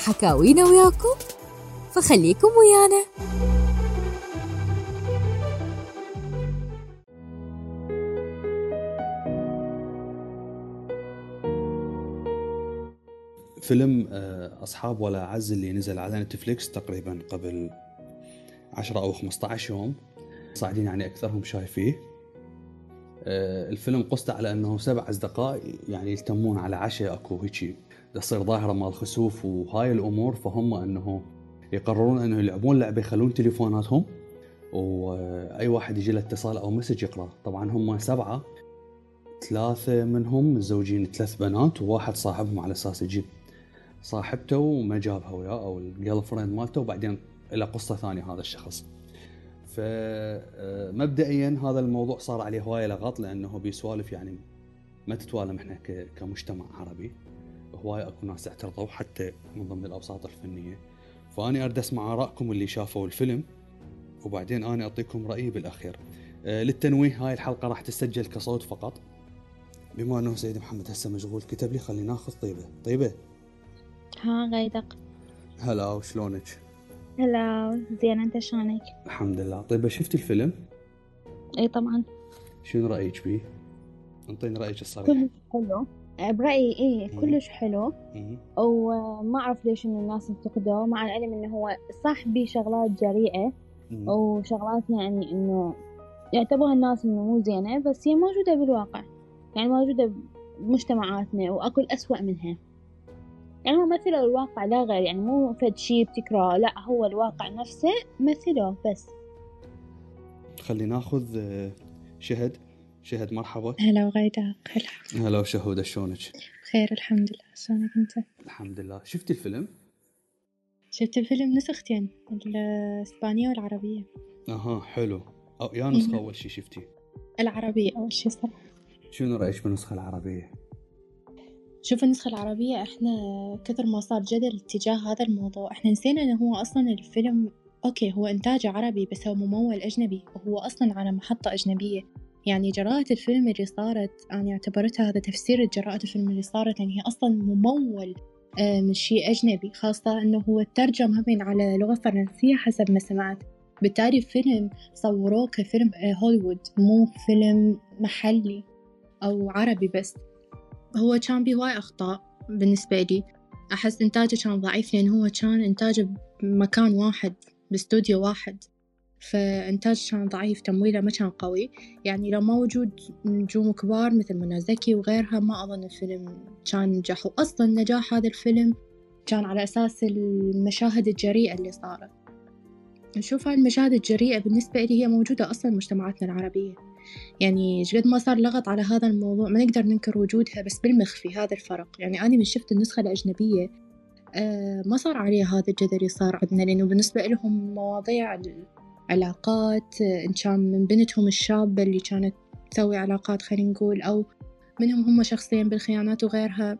حكاوينا وياكم فخليكم ويانا. فيلم آه، أصحاب ولا عز اللي نزل على نتفليكس تقريبا قبل 10 أو 15 يوم. صاعدين يعني أكثرهم شايفيه. آه، الفيلم قصته على أنه سبع أصدقاء يعني يلتمون على عشاء أكو هيجي. تصير ظاهرة مال خسوف وهاي الأمور فهم أنه يقررون أنه يلعبون لعبة يخلون تليفوناتهم وأي واحد يجي له اتصال أو message يقرأ طبعا هم سبعة ثلاثة منهم متزوجين ثلاث بنات وواحد صاحبهم على أساس يجيب صاحبته وما جابها وياه أو ال girlfriend مالته وبعدين إلى قصة ثانية هذا الشخص. فمبدئيا هذا الموضوع صار عليه هواية لغط لأنه بيه سوالف يعني ما تتوالم إحنا كمجتمع عربي هوايه أكو ناس اعترضوا حتى من ضمن الأوساط الفنية. فأني أريد أسمع آرائكم اللي شافوا الفيلم وبعدين أنا أعطيكم رأيي بالأخير. للتنويه هاي الحلقة راح تسجل كصوت فقط. بما أنه سيد محمد هسه مشغول كتب لي خلينا ناخذ طيبة، طيبة ها غيدق هلا وشلونك؟ هلا زين أنت شلونك؟ الحمد لله طيب شفتي الفيلم؟ إي طبعا شنو رأيك بيه؟ أنطيني رأيك الصريح حلو برأيي إيه كلش حلو. وما أعرف ليش إن الناس انتقدوه مع العلم إنه هو صح بيه شغلات جريئة. وشغلات يعني إنه يعتبرها الناس إنه مو زينة بس هي موجودة بالواقع. يعني موجودة بمجتمعاتنا وأكو الأسوأ منها. يعني هو مثله الواقع لا غير يعني مو فد شي بتكرهه لا هو الواقع نفسه مثله بس. خلي ناخذ شهد. شهد مرحبا هلا وغيدا هلا هلا وشهودة شلونك؟ بخير الحمد لله شلونك أنت؟ الحمد لله شفتي الفيلم؟ شفت الفيلم نسختين الإسبانية والعربية أها حلو أو يا نسخة أول شي شفتي؟ العربية أول شي صراحة شنو رأيك بالنسخة العربية؟ شوف النسخة العربية إحنا كثر ما صار جدل تجاه هذا الموضوع إحنا نسينا إنه هو أصلا الفيلم أوكي هو انتاجه عربي بس هو ممول أجنبي وهو أصلا على محطة أجنبية يعني جراءة الفيلم اللي صارت أنا اعتبرتها هذا تفسير جراءة الفيلم اللي صارت يعني هي أصلا ممول من شيء أجنبي خاصة أنه هو ترجم همين على لغة فرنسية حسب ما سمعت. بالتالي الفيلم صوروه كفيلم هوليوود مو فيلم محلي أو عربي بس. هو كان بيه هواي أخطاء بالنسبة لي. أحس إنتاجه كان ضعيف لأن هو كان إنتاجه بمكان واحد باستوديو واحد. فإنتاج كان ضعيف تمويله ما كان قوي. يعني لو ما وجود نجوم كبار مثل منى زكي وغيرها ما أظن الفيلم كان نجح وأصلا نجاح هذا الفيلم كان على أساس المشاهد الجريئة اللي صارت. نشوف هاي المشاهد الجريئة بالنسبة لي هي موجودة أصلا مجتمعاتنا العربية. يعني قد ما صار لغط على هذا الموضوع ما نقدر ننكر وجودها بس بالمخفي هذا الفرق. يعني أنا من شفت النسخة الأجنبية آه ما صار عليه هذا الجدل صار عندنا لأنه بالنسبة لهم مواضيع العلاقات إن كان من بنتهم الشابة اللي كانت تسوي علاقات خلينا نقول أو منهم هم شخصيا بالخيانات وغيرها.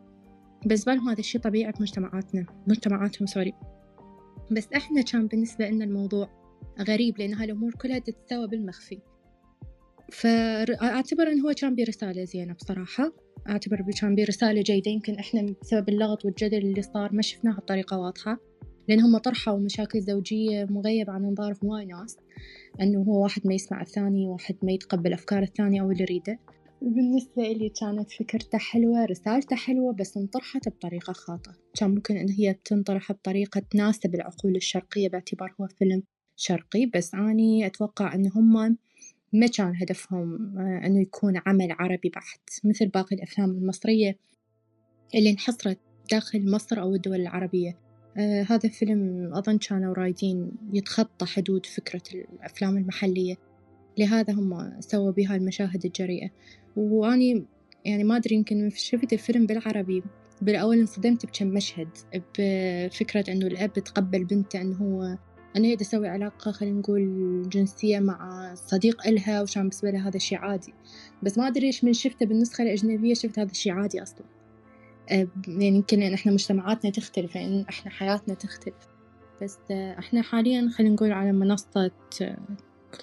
بالنسبة لهم هذا الشيء طبيعي بمجتمعاتنا مجتمعاتهم سوري. بس إحنا كان بالنسبة لنا الموضوع غريب لأن هالأمور كلها تتسوى بالمخفي. فأعتبر أنه هو كان برسالة زينة بصراحة. أعتبر كان برسالة جيدة يمكن إحنا بسبب اللغط والجدل اللي صار ما شفناها بطريقة واضحة. لأن هم طرحوا مشاكل زوجية مغيب عن أنظار هواي ناس أنه هو واحد ما يسمع الثاني واحد ما يتقبل أفكار الثاني أو اللي يريده. بالنسبة لي كانت فكرته حلوة رسالته حلوة بس انطرحت بطريقة خاطئة. كان ممكن إن هي تنطرح بطريقة تناسب العقول الشرقية باعتبار هو فيلم شرقي بس أني أتوقع أن هم ما كان هدفهم أنه يكون عمل عربي بحت. مثل باقي الأفلام المصرية اللي انحصرت داخل مصر أو الدول العربية. آه هذا الفيلم أظن كانوا رايدين يتخطى حدود فكرة الأفلام المحلية. لهذا هم سووا بها المشاهد الجريئة. وأني يعني ما أدري يمكن شفت الفيلم بالعربي. بالأول انصدمت بكم مشهد بفكرة إنه الأب تقبل بنته إنه هو أنا هي تسوي علاقة خلينا نقول جنسية مع صديق إلها وكان بالنسبة لها هذا الشي عادي. بس ما أدري إيش من شفته بالنسخة الأجنبية شفت هذا الشي عادي أصلا. يعني يمكن لأن إحنا مجتمعاتنا تختلف لأن إحنا حياتنا تختلف. بس إحنا حاليا خلينا نقول على منصة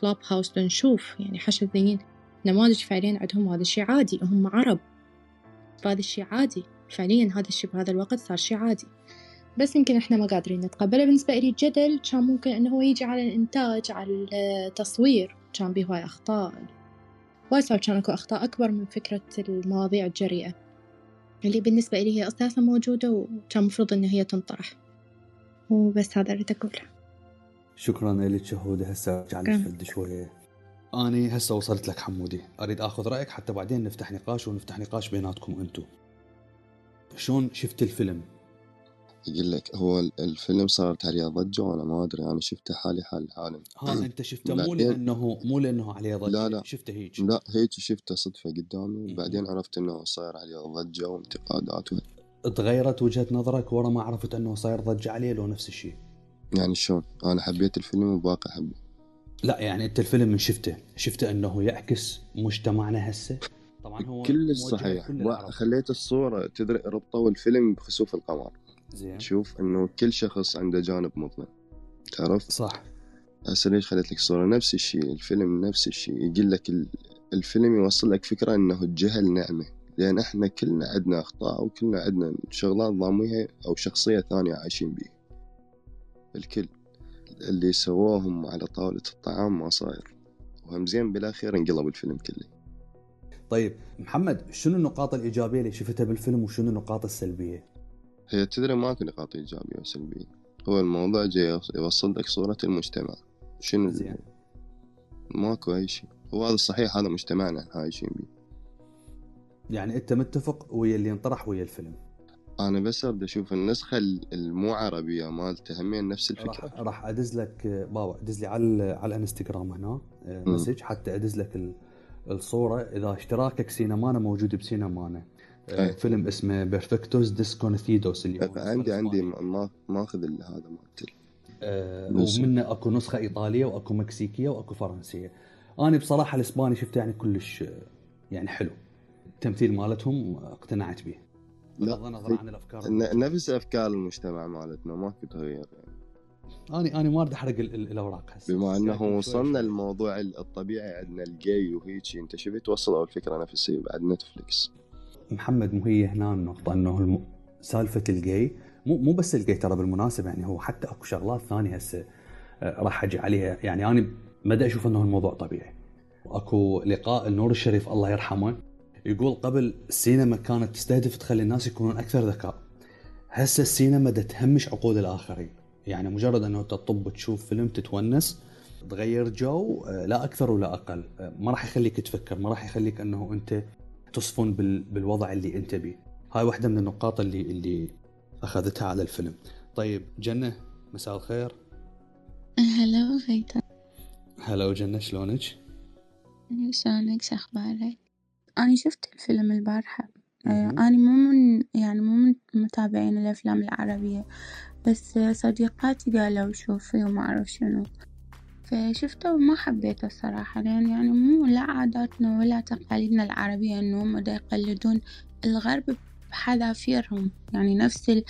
كلاب هاوس بنشوف يعني حشدين نماذج فعليا عندهم هذا الشي عادي هم عرب. فهذا الشي عادي فعليا هذا الشي بهذا الوقت صار شي عادي. بس يمكن إحنا ما قادرين نتقبله. بالنسبة لي الجدل كان ممكن إنه هو يجي على الإنتاج على التصوير كان بيه هواي أخطاء. وايد صار كان أكو أخطاء أكبر من فكرة المواضيع الجريئة. اللي بالنسبة لي هي أساسا موجودة وكان مفروض إن هي تنطرح. وبس هذا اللي اقوله شكرا لك شهودة هسه ارجع لك شوية. أني هسه وصلت لك حمودي. أريد آخذ رأيك حتى بعدين نفتح نقاش ونفتح نقاش بيناتكم أنتم شلون شفت الفيلم؟ أقول لك هو الفيلم صارت عليه ضجة وأنا ما أدري أنا شفته حالي حال العالم. ها أنت شفته؟ مو لأنه مو لأنه عليه ضجة. لا لا. شفته هيك لا هيك شفته صدفة قدامي. وبعدين عرفت إنه صاير عليه ضجة وانتقادات تغيرت وجهة نظرك؟ ورا ما عرفت إنه صاير ضجة عليه لو نفس الشيء. يعني شلون؟ أنا حبيت الفيلم وباقي أحبه. لا يعني أنت الفيلم من شفته. شفته إنه يعكس مجتمعنا هسه؟ طبعا هو كل صحيح. خليت الصورة تدري ربطوا الفيلم بخسوف القمر. زين. تشوف إنه كل شخص عنده جانب مظلم تعرف؟ صح. هسه ليش خليت لك صورة؟ نفس الشيء الفيلم نفس الشيء يقول لك الفيلم يوصل لك فكرة إنه الجهل نعمة لأن إحنا كلنا عندنا أخطاء وكلنا عندنا شغلات ضامية أو شخصية ثانية عايشين بيها. الكل. اللي سووهم على طاولة الطعام ما صاير. وهم زين بالأخير انقلب الفيلم كله. طيب محمد شنو النقاط الإيجابية اللي شفتها بالفيلم وشنو النقاط السلبية؟ هي تدري ماكو نقاط إيجابية وسلبية هو الموضوع جاي يوصل لك صورة المجتمع. شنو زين. ماكو أي شيء. هو هذا الصحيح هذا مجتمعنا إحنا عايشين بيه يعني أنت متفق ويا اللي انطرح ويا الفيلم. أنا بس أريد أشوف النسخة المو عربية مالته همين نفس الفكرة. راح, راح أدز لك بابا أدز لي على على الإنستغرام هنا message. حتى أدز لك الصورة. إذا اشتراكك سينمانا موجود بسينمانا. أي. فيلم اسمه Perfectos desconocidos اللي عندي عندي ما ماخذ هذا مالت أه ومنه أكو نسخة إيطالية وأكو مكسيكية وأكو فرنسية. أنا بصراحة الإسباني شفته يعني كلش يعني حلو. التمثيل مالتهم اقتنعت به. بغض النظر عن الأفكار نفس أفكار المجتمع مالتنا ماكو تغير يعني. أنا أنا ما أريد أحرق الأوراق هسه. بما أنه وصلنا الموضوع الطبيعي عندنا الـ gay وهيك أنت شفت؟ وصلوا الفكرة نفسها بعد Netflix محمد مو هي هنا النقطة إنه الم... سالفة الـ gay مو مو بس الـ gay ترى بالمناسبة يعني هو حتى أكو شغلات ثانية هسه آه، راح أجي عليها يعني أنا ما أشوف إنه الموضوع طبيعي. أكو لقاء النور الشريف الله يرحمه يقول قبل السينما كانت تستهدف تخلي الناس يكونون أكثر ذكاء. هسه السينما دا تهمش عقول الآخرين، يعني مجرد إنه تطب تشوف فيلم تتونس تغير جو آه، لا أكثر ولا أقل، آه، ما راح يخليك تفكر، ما راح يخليك إنه أنت تصفن بالوضع اللي انت بيه. هاي واحدة من النقاط اللي اللي أخذتها على الفيلم. طيب جنة مساء الخير. هلا غيتا هلا جنة شلونك؟ شلونك؟ شو أخبارك؟ أنا شفت الفيلم البارحة. آه، أنا مو من يعني مو من متابعين الأفلام العربية بس صديقاتي قالوا شوفي وما أعرف شنو. فشفته وما حبيته الصراحة لأن يعني مو لا عاداتنا ولا تقاليدنا العربية إنه هم دا يقلدون الغرب بحذافيرهم. يعني نفس ال...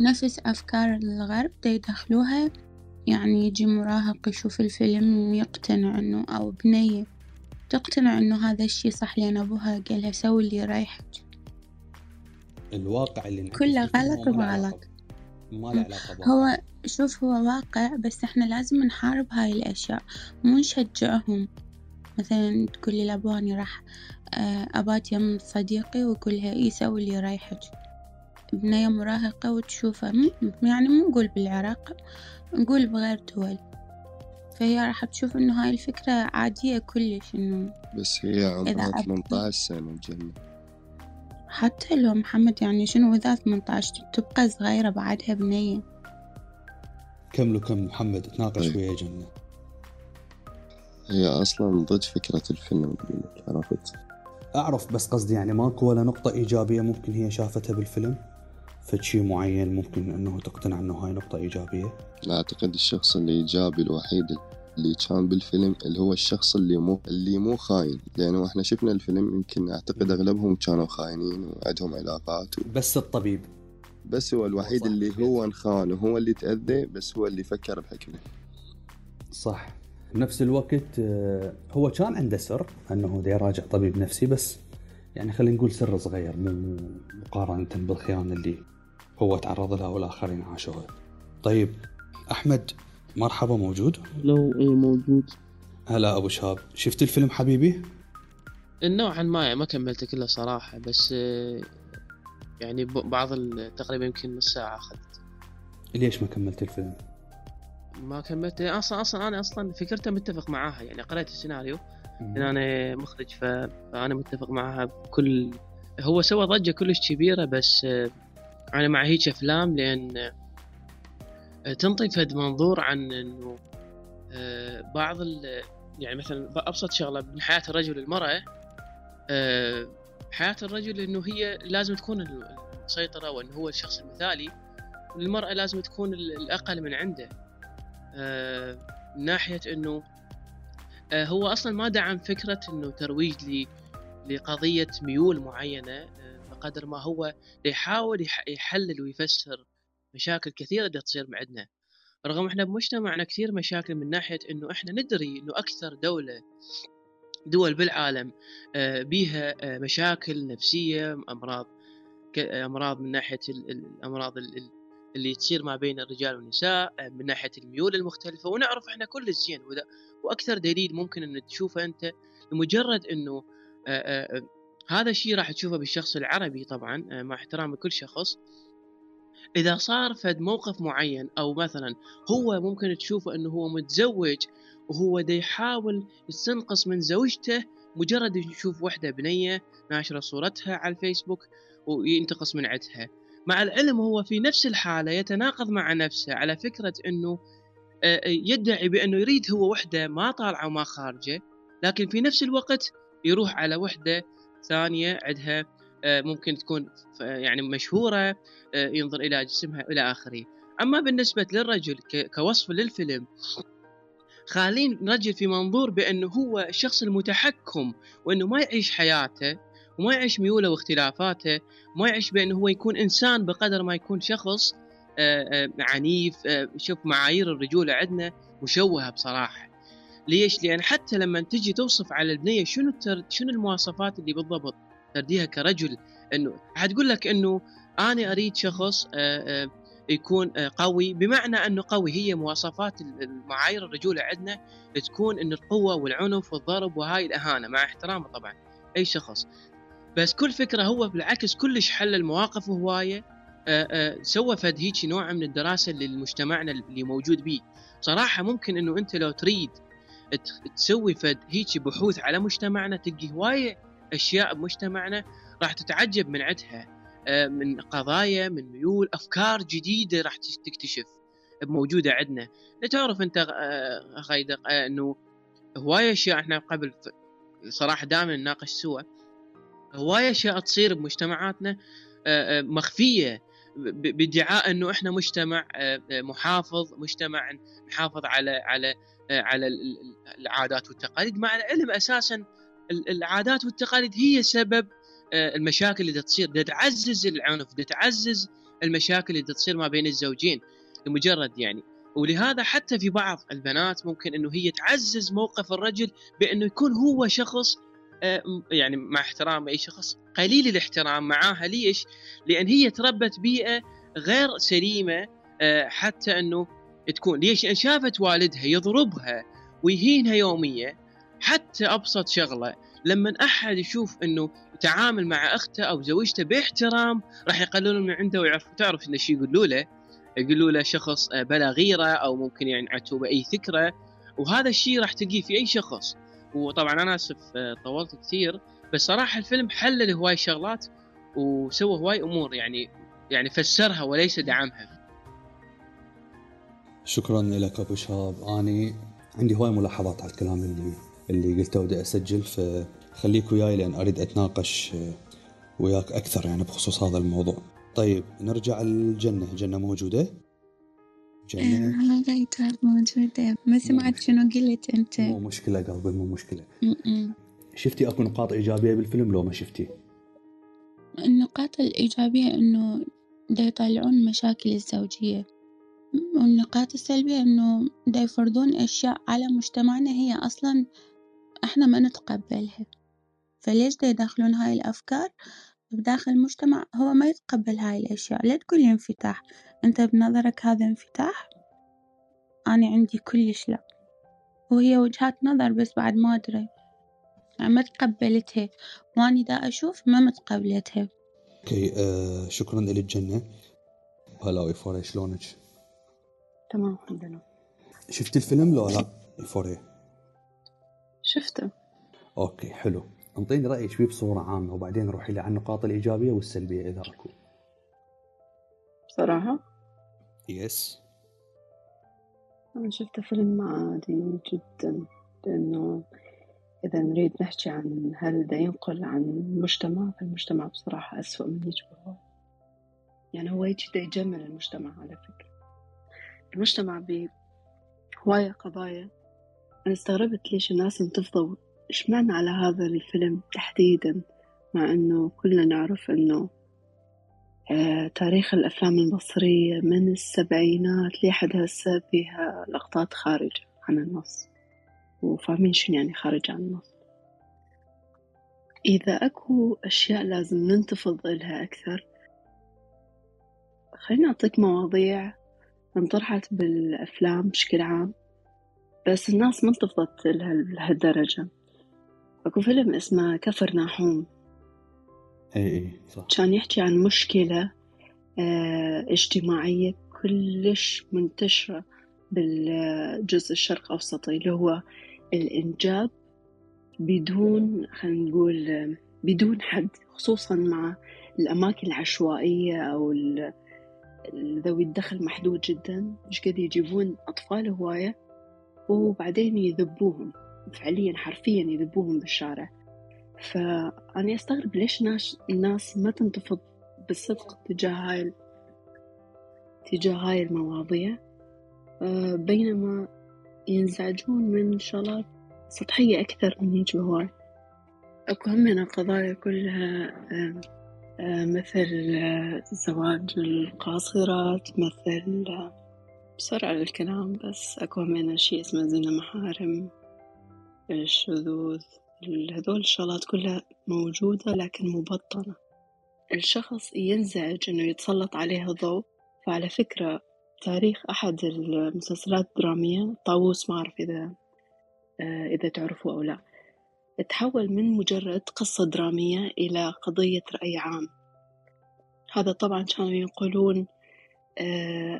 نفس أفكار الغرب دا يدخلوها يعني يجي مراهق يشوف الفيلم يقتنع إنه أو بنية تقتنع إنه هذا الشي صح لأن أبوها قالها سوي اللي يريحك الواقع اللي كله غلط وغلط. ما له علاقة هو شوف هو واقع بس إحنا لازم نحارب هاي الأشياء مو نشجعهم. مثلا تقولي لأبواني راح آه، أبات يم صديقي وأقولها إيه سوي اللي يريحك بنية مراهقة وتشوفه يعني مو نقول بالعراق نقول بغير دول. فهي راح تشوف إنه هاي الفكرة عادية كلش إنه بس هي عمرها 18 سنة جنة. حتى لو محمد يعني شنو إذا 18 تبقى صغيرة بعدها بنية. كملوا كم محمد تناقش طيب. ويا جنة. هي أصلا ضد فكرة الفيلم عرفت؟ أعرف بس قصدي يعني ماكو ولا نقطة إيجابية ممكن هي شافتها بالفيلم؟ فشي معين ممكن أنه تقتنع أنه هاي نقطة إيجابية؟ أعتقد الشخص الإيجابي الوحيد اللي كان بالفيلم اللي هو الشخص اللي مو اللي مو خاين. لأنه إحنا شفنا الفيلم يمكن أعتقد أغلبهم كانوا خاينين وعندهم علاقات و... بس الطبيب. بس هو الوحيد اللي هو انخان وهو اللي تأذى بس هو اللي فكر بحكمه. صح. بنفس الوقت آه، هو كان عنده سر أنه دا يراجع طبيب نفسي بس يعني خلينا نقول سر صغير مو مقارنة بالخيانة اللي هو تعرض لها والآخرين عاشوها. طيب أحمد مرحبا موجود؟ لو اي موجود. هلا أبو شهاب. شفت الفيلم حبيبي؟ نوعا ما ما كملته كله صراحة بس آه، يعني بعض تقريبا يمكن نص ساعة أخذت. ليش ما كملت الفيلم؟ ما كملت. أصلا أصلا أنا أصلا فكرته متفق معاها. يعني قرأت السيناريو. ان أنا مخرج فأنا متفق معاها بكل هو سوى ضجة كلش كبيرة بس آه، أنا مع هيك أفلام لأن آه، تنطي فد منظور عن إنه آه، بعض يعني مثلا أبسط شغلة من حياة الرجل والمراه حياة الرجل إنه هي لازم تكون المسيطره وإنه هو الشخص المثالي. والمراه لازم تكون الأقل من عنده. من ناحية إنه آه، هو أصلا ما دعم فكرة إنه ترويج لقضية ميول معينة آه، بقدر ما هو يحاول يحلل ويفسر مشاكل كثيرة دا تصير معنا رغم إحنا بمجتمعنا كثير مشاكل من ناحية إنه إحنا ندري إنه أكثر دولة دول بالعالم آه، بيها مشاكل نفسية أمراض أمراض من ناحية الامراض اللي تصير ما بين الرجال والنساء من ناحية الميول المختلفة. ونعرف إحنا كل الزين وأكثر دليل ممكن إن تشوفه أنت لمجرد آآ هذا الشيء راح تشوفه بالشخص العربي طبعا مع احترام لكل شخص. إذا صار فد موقف معين أو مثلا هو ممكن تشوفه إنه هو متزوج وهو دا يحاول يستنقص من زوجته مجرد يشوف وحدة بنية ناشرة صورتها على الفيسبوك وينتقص من عدها. مع العلم هو في نفس الحالة يتناقض مع نفسه على فكرة إنه آه، آه، يدعي بأنه يريد هو وحدة ما طالعة وما خارجة لكن في نفس الوقت يروح على وحدة ثانية عندها آه، ممكن تكون يعني مشهورة ينظر إلى جسمها إلى آخره. أما بالنسبة للرجل كوصف للفيلم خالين رجل في منظور بأنه هو الشخص المتحكم وأنه ما يعيش حياته وما يعيش ميوله واختلافاته ما يعيش بأنه هو يكون إنسان بقدر ما يكون شخص آه، آه، عنيف آه، شوف معايير الرجولة عندنا مشوهة بصراحة ليش؟ لأن حتى لما تجي توصف على البنية شنو شنو المواصفات اللي بالضبط ترديها كرجل إنه حتقول لك إنه أنا أريد شخص يكون قوي. بمعنى أنه قوي. هي مواصفات المعايير الرجولة عندنا تكون إن القوة والعنف والضرب وهاي الأهانة مع احترامه طبعا أي شخص. بس كل فكرة هو بالعكس كلش حل المواقف هوايه آه، آه، سوى فد هيك نوع من الدراسة للمجتمعنا اللي موجود به صراحة ممكن إنه أنت لو تريد تسوي فد هيك بحوث على مجتمعنا تلقي هواية أشياء بمجتمعنا راح تتعجب من عدها آه، من قضايا من ميول أفكار جديدة راح تكتشف موجودة عندنا. تعرف أنت خيدق إنه هواية أشياء إحنا قبل صراحة دائما نناقش سوا هواية أشياء تصير بمجتمعاتنا مخفية بادعاء إنه إحنا مجتمع آه، آه، محافظ مجتمع نحافظ على على آه، على العادات والتقاليد. مع العلم أساسا العادات والتقاليد هي سبب المشاكل اللي تصير تعزز العنف تعزز المشاكل اللي تصير ما بين الزوجين لمجرد يعني ولهذا حتى في بعض البنات ممكن إنه هي تعزز موقف الرجل بإنه يكون هو شخص يعني مع احترام أي شخص قليل الاحترام معاها ليش؟ لأن هي تربت بيئة غير سليمة آه، حتى إنه تكون ليش؟ لأن شافت والدها يضربها ويهينها يوميا حتى أبسط شغلة لما أحد يشوف إنه يتعامل مع أخته أو زوجته باحترام راح يقللون من عنده ويعرف تعرف انه شو يقولوا له. يقولوا له شخص آه، بلا غيرة أو ممكن يعني عتوبه باي فكرة. وهذا الشيء راح تلقيه في أي شخص. وطبعا أنا آسف آه، طولت كثير. بس صراحة الفيلم حلل هواي شغلات وسوى هواي أمور يعني يعني فسرها وليس دعمها. شكرا لك أبو شهاب. اني عندي هواي ملاحظات على الكلام اللي اللي قلته ودي أسجل فخليك وياي لأن أريد أتناقش وياك أكثر يعني بخصوص هذا الموضوع. طيب نرجع الجنة. جنة موجودة؟ جنة؟ هاي موجودة. ما سمعت شنو قلت أنت. مو مشكلة قلبي مو مشكلة. شفتي أكو نقاط إيجابية بالفيلم؟ لو ما شفتي. النقاط الإيجابية إنه دا يطلعون مشاكل الزوجية. والنقاط السلبية إنه دا يفرضون أشياء على مجتمعنا هي أصلا إحنا ما نتقبلها. فليش دا يدخلون هاي الأفكار؟ بداخل المجتمع هو ما يتقبل هاي الأشياء. لا تقولي انفتاح. أنت بنظرك هذا انفتاح؟ أنا عندي كلش لأ. وهي وجهات نظر بس بعد ما أدري. يعني ما تقبلتها. وأني دا أشوف ما متقبلتها. أوكي آه شكرا لك جنة. هلا ويفوري شلونك؟ تمام الحمد لله. شفت الفيلم؟ لو لا يفوري؟ شفته. أوكي حلو. أنطيني رأيك فيه بصورة عامة وبعدين روحي لي على النقاط الإيجابية والسلبية إذا اكو بصراحة؟ يس أنا شفته فيلم عادي جدا لأنه إذا نريد نحكي عن هل دا ينقل عن المجتمع فالمجتمع بصراحة أسوأ من يشبهه يعني هو دا يجمل المجتمع على فكرة. المجتمع بهواية قضايا أنا استغربت ليش الناس انتفضوا إشمعنى على هذا الفيلم تحديدا مع إنه كلنا نعرف إنه آه تاريخ الأفلام المصرية من السبعينات لحد هسه فيها لقطات خارج عن النص وفاهمين شنو يعني خارج عن النص. إذا أكو أشياء لازم ننتفض إلها أكثر خليني أعطيك مواضيع انطرحت بالأفلام بشكل عام. بس الناس ما انتفضت لها لهالدرجة. أكو فيلم اسمه كفر ناحوم. اي اي صح. كان يحكي عن مشكلة آه اجتماعية كلش منتشرة بالجزء الشرق أوسطي اللي هو الإنجاب بدون خلينا نقول بدون حد خصوصا مع الأماكن العشوائية أو ذوي الدخل محدود جدا. مش قد يجيبون أطفال هواية؟ وبعدين يذبوهم فعليا حرفيا يذبوهم بالشارع. فأنا أستغرب ليش ناس الناس ما تنتفض بالصدق تجاه هاي تجاه هاي المواضيع. آه، بينما ينزعجون من شغلات سطحية أكثر من هيج هواي أكو همنا قضايا كلها آه، آه، مثل زواج القاصرات مثل بسرعة الكلام بس أكو همنا شي اسمه زنا محارم. الشذوذ هذول؟ الشغلات كلها موجودة لكن مبطنة الشخص ينزعج إنه يتسلط عليه الضوء فعلى فكرة تاريخ أحد المسلسلات الدرامية طاووس ما أعرف إذا آه، إذا تعرفوا أو لا تحول من مجرد قصة درامية إلى قضية رأي عام. هذا طبعا كانوا ينقلون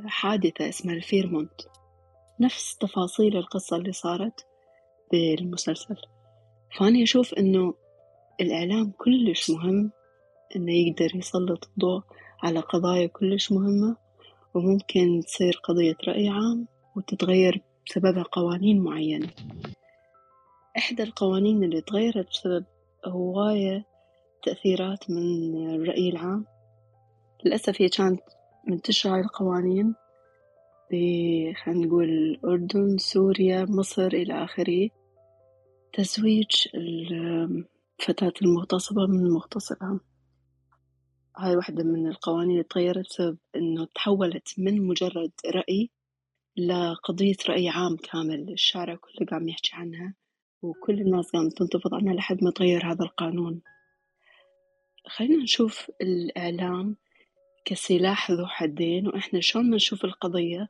حادثة اسمها الفيرمونت. نفس تفاصيل القصة اللي صارت بالمسلسل. فأنا أشوف إنه الإعلام كلش مهم إنه يقدر يسلط الضوء على قضايا كلش مهمة وممكن تصير قضية رأي عام وتتغير بسببها قوانين معينة. إحدى القوانين اللي تغيرت بسبب هواية تأثيرات من الرأي العام للأسف هي كانت منتشرة هاي القوانين خلينا نقول الأردن سوريا مصر إلى آخره. تزويج الفتاة المغتصبة من مغتصبها. هاي واحدة من القوانين اللي تغيرت بسبب إنه تحولت من مجرد رأي لقضية رأي عام كامل. الشارع كله قام يحكي عنها وكل الناس قامت تنتفض عنها لحد ما تغير هذا القانون. خلينا نشوف الإعلام. كسلاح ذو حدين وإحنا شلون نشوف القضية؟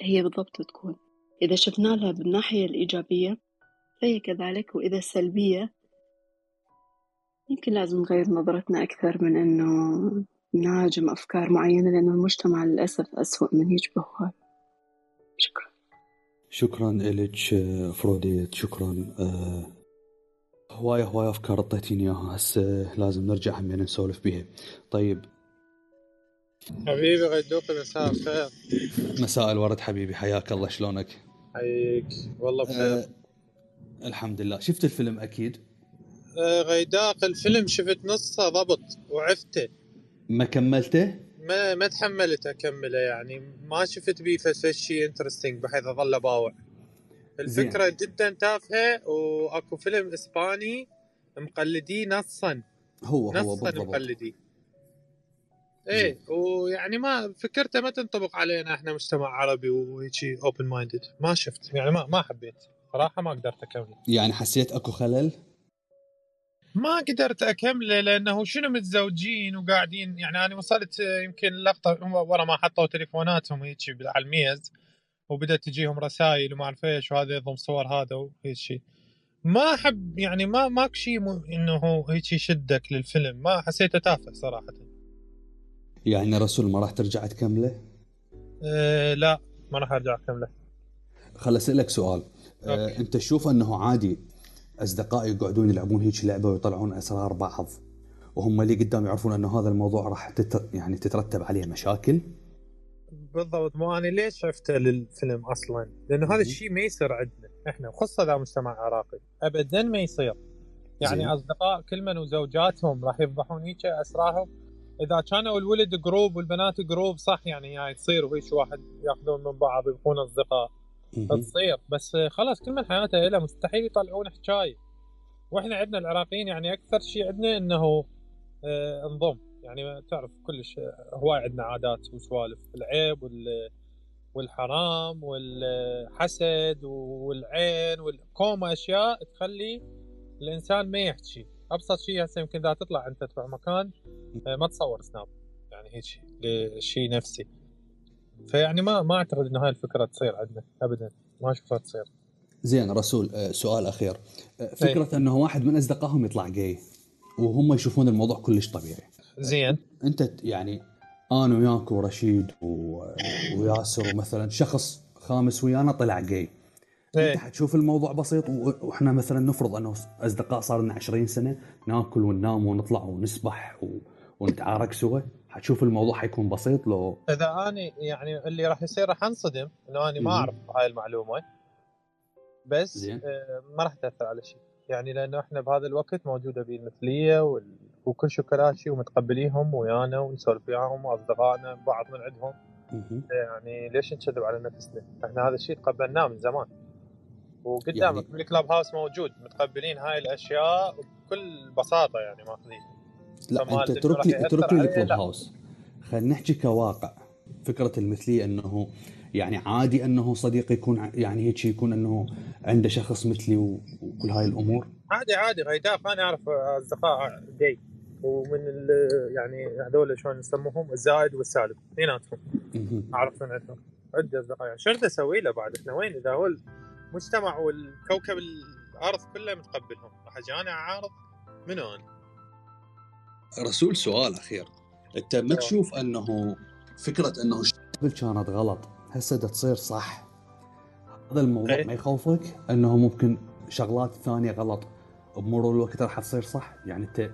هي بالضبط تكون. إذا شفنا لها بالناحية الإيجابية فهي كذلك وإذا سلبية يمكن لازم نغير نظرتنا أكثر من إنه نهاجم أفكار معينة لأنه المجتمع للأسف أسوأ من يشبه هاي شكرا. شكرا لك فروديت. شكرا. آه هواية هواية أفكار أعطيتيني إياها. هسه لازم نرجع همين نسولف بيها. طيب حبيبي غيدوقي مساء الخير. مساء الورد حبيبي حياك الله شلونك؟ حيك والله بخير. آه الحمد لله. شفت الفيلم أكيد؟ آه غيداق الفيلم شفت نصه ضبط وعفته. ما كملته؟ ما ما تحملت اكمله يعني. ما شفت بيه شيء interesting بحيث اظل باوع. الفكرة زين. جدا تافهة وأكو فيلم إسباني مقلديه نصا. هو نصا هو بالضبط. مقلديه. إيه ويعني ما فكرته ما تنطبق علينا إحنا مجتمع عربي وهيجي open minded ما شفت يعني ما ما حبيت. صراحة ما قدرت أكمل. يعني حسيت أكو خلل؟ ما قدرت اكمله لأنه شنو متزوجين وقاعدين. يعني أنا وصلت يمكن لقطة ورا ما حطوا تليفوناتهم هيك على الميز وبدأت تجيهم رسائل وما أعرف إيش وهذا يضم صور هذا وهيك شيء ما احب يعني ما ماك شيء إنه هيك يشدك للفيلم. ما حسيته تافه صراحة. يعني رسول ما راح ترجع تكمله؟ أه لا ما راح أرجع أكمله. خل اسالك سؤال. أه أنت تشوف أنه عادي أصدقائي يقعدون يلعبون هيك لعبة ويطلعون أسرار بعض وهم اللي قدام يعرفون أنه هذا الموضوع راح تت... يعني تترتب عليه مشاكل؟ بالضبط. مو أنا ليش شفته للفيلم أصلا؟ لأنه هذا الشيء ما يصير عندنا إحنا خصوصا ذا مجتمع عراقي. ابدا ما يصير. يعني زي. أصدقاء كل من وزوجاتهم راح يفضحون هيك أسرارهم. إذا كانوا الولد group والبنات group صح يعني هاي تصير وهيك واحد ياخذون من بعض يبقون أصدقاء. تصير بس خلاص كل من حياته له مستحيل يطلعون حكاية. وإحنا عندنا العراقيين يعني أكثر شيء عندنا إنه آه انضم. يعني تعرف كلش هواي عندنا عادات وسوالف. العيب وال والحرام والحسد والعين والكوما أشياء تخلي الإنسان ما يحكي. أبسط شيء هسه يمكن إذا تطلع أنت تروح مكان آه، ما تصور سناب يعني هيك شيء نفسي. فيعني ما ما أعتقد إنه هاي الفكرة تصير عندنا ابدا. ما اشوفها تصير. زين رسول آه، سؤال أخير. آه، فكرة أي. إنه واحد من أصدقائهم يطلع جاي وهم يشوفون الموضوع كلش طبيعي. زين. أنت يعني أنا وياك ورشيد و... وياسر ومثلا شخص خامس ويانا طلع جاي إيه؟ انت حتشوف الموضوع بسيط؟ وإحنا مثلا نفرض إنه أصدقاء صار لنا 20 سنة ناكل وننام ونطلع ونسبح و... ونتعارك سوا حتشوف الموضوع حيكون بسيط لو إذا أنا يعني اللي راح يصير راح أنصدم إنه أنا ما أعرف هاي المعلومة بس زين. آه، ما راح تأثر على شيء. يعني لأنه إحنا بهذا الوقت موجودة بالمثلية وال... وكل شيء كلاشي ومتقبليهم ويانا ونسولف وياهم وأصدقائنا بعض من عندهم. يعني ليش نكذب على نفسنا؟ إحنا هذا الشيء تقبلناه من زمان. وقدامك يعني... بالكلاب هاوس موجود متقبلين هاي الأشياء بكل بساطة يعني ماخذين لا أنت اترك لي اترك لي الكلاب هاوس. خلينا نحكي كواقع. فكرة المثلية أنه يعني عادي أنه صديق يكون يعني هيك يكون أنه عنده شخص مثلي وكل هاي الأمور. عادي عادي غيداف أنا أعرف أصدقاء جاي. ومن يعني هذول شلون نسموهم الزائد والسالب. اثنيناتهم أعرف من عندهم. عده أصدقاء. يعني شو أسوي له بعد؟ إحنا وين؟ إذا هو المجتمع والكوكب الأرض كله متقبلهم. راح أجي أنا اعارض منو أنا؟ رسول سؤال أخير. أنت ما تشوف أنه فكرة أنه قبل كانت غلط. هسه تصير صح. هذا الموضوع إيه؟ ما يخوفك؟ أنه ممكن شغلات ثانية غلط. بمرور الوقت راح تصير صح. يعني انت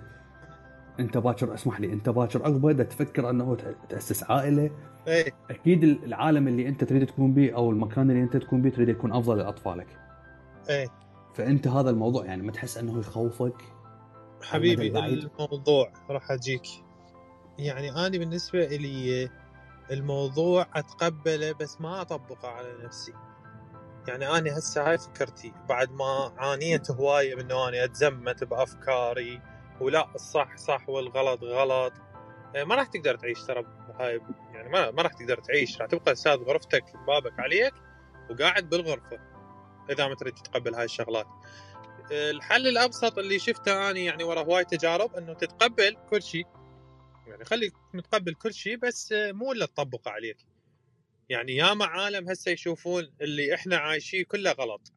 أنت باكر اسمح لي. أنت باكر عقبة تفكر أنه تأسس عائلة إيه. أكيد العالم اللي أنت تريد تكون به أو المكان اللي أنت تكون به تريد يكون أفضل لأطفالك. إيه. فأنت هذا الموضوع يعني ما تحس أنه يخوفك؟ حبيبي الموضوع راح أجيك. يعني أنا بالنسبة لي الموضوع أتقبله بس ما أطبقه على نفسي. يعني أنا هسه هاي فكرتي. بعد ما عانيت هواية من إنه أنا أتزمت بأفكاري ولا الصح صح والغلط غلط آه، ما راح تقدر تعيش ترى هاي يعني ما, ما راح تقدر تعيش. راح تبقى أستاذ غرفتك بابك عليك وقاعد بالغرفة إذا ما تريد تتقبل هاي الشغلات. الحل الأبسط اللي شفته اني يعني ورا هواي تجارب إنه تتقبل كل شيء. يعني خليك متقبل كل شيء بس مو إلا تطبقه عليك. يعني ياما عالم هسه يشوفون اللي إحنا عايشيه كله غلط.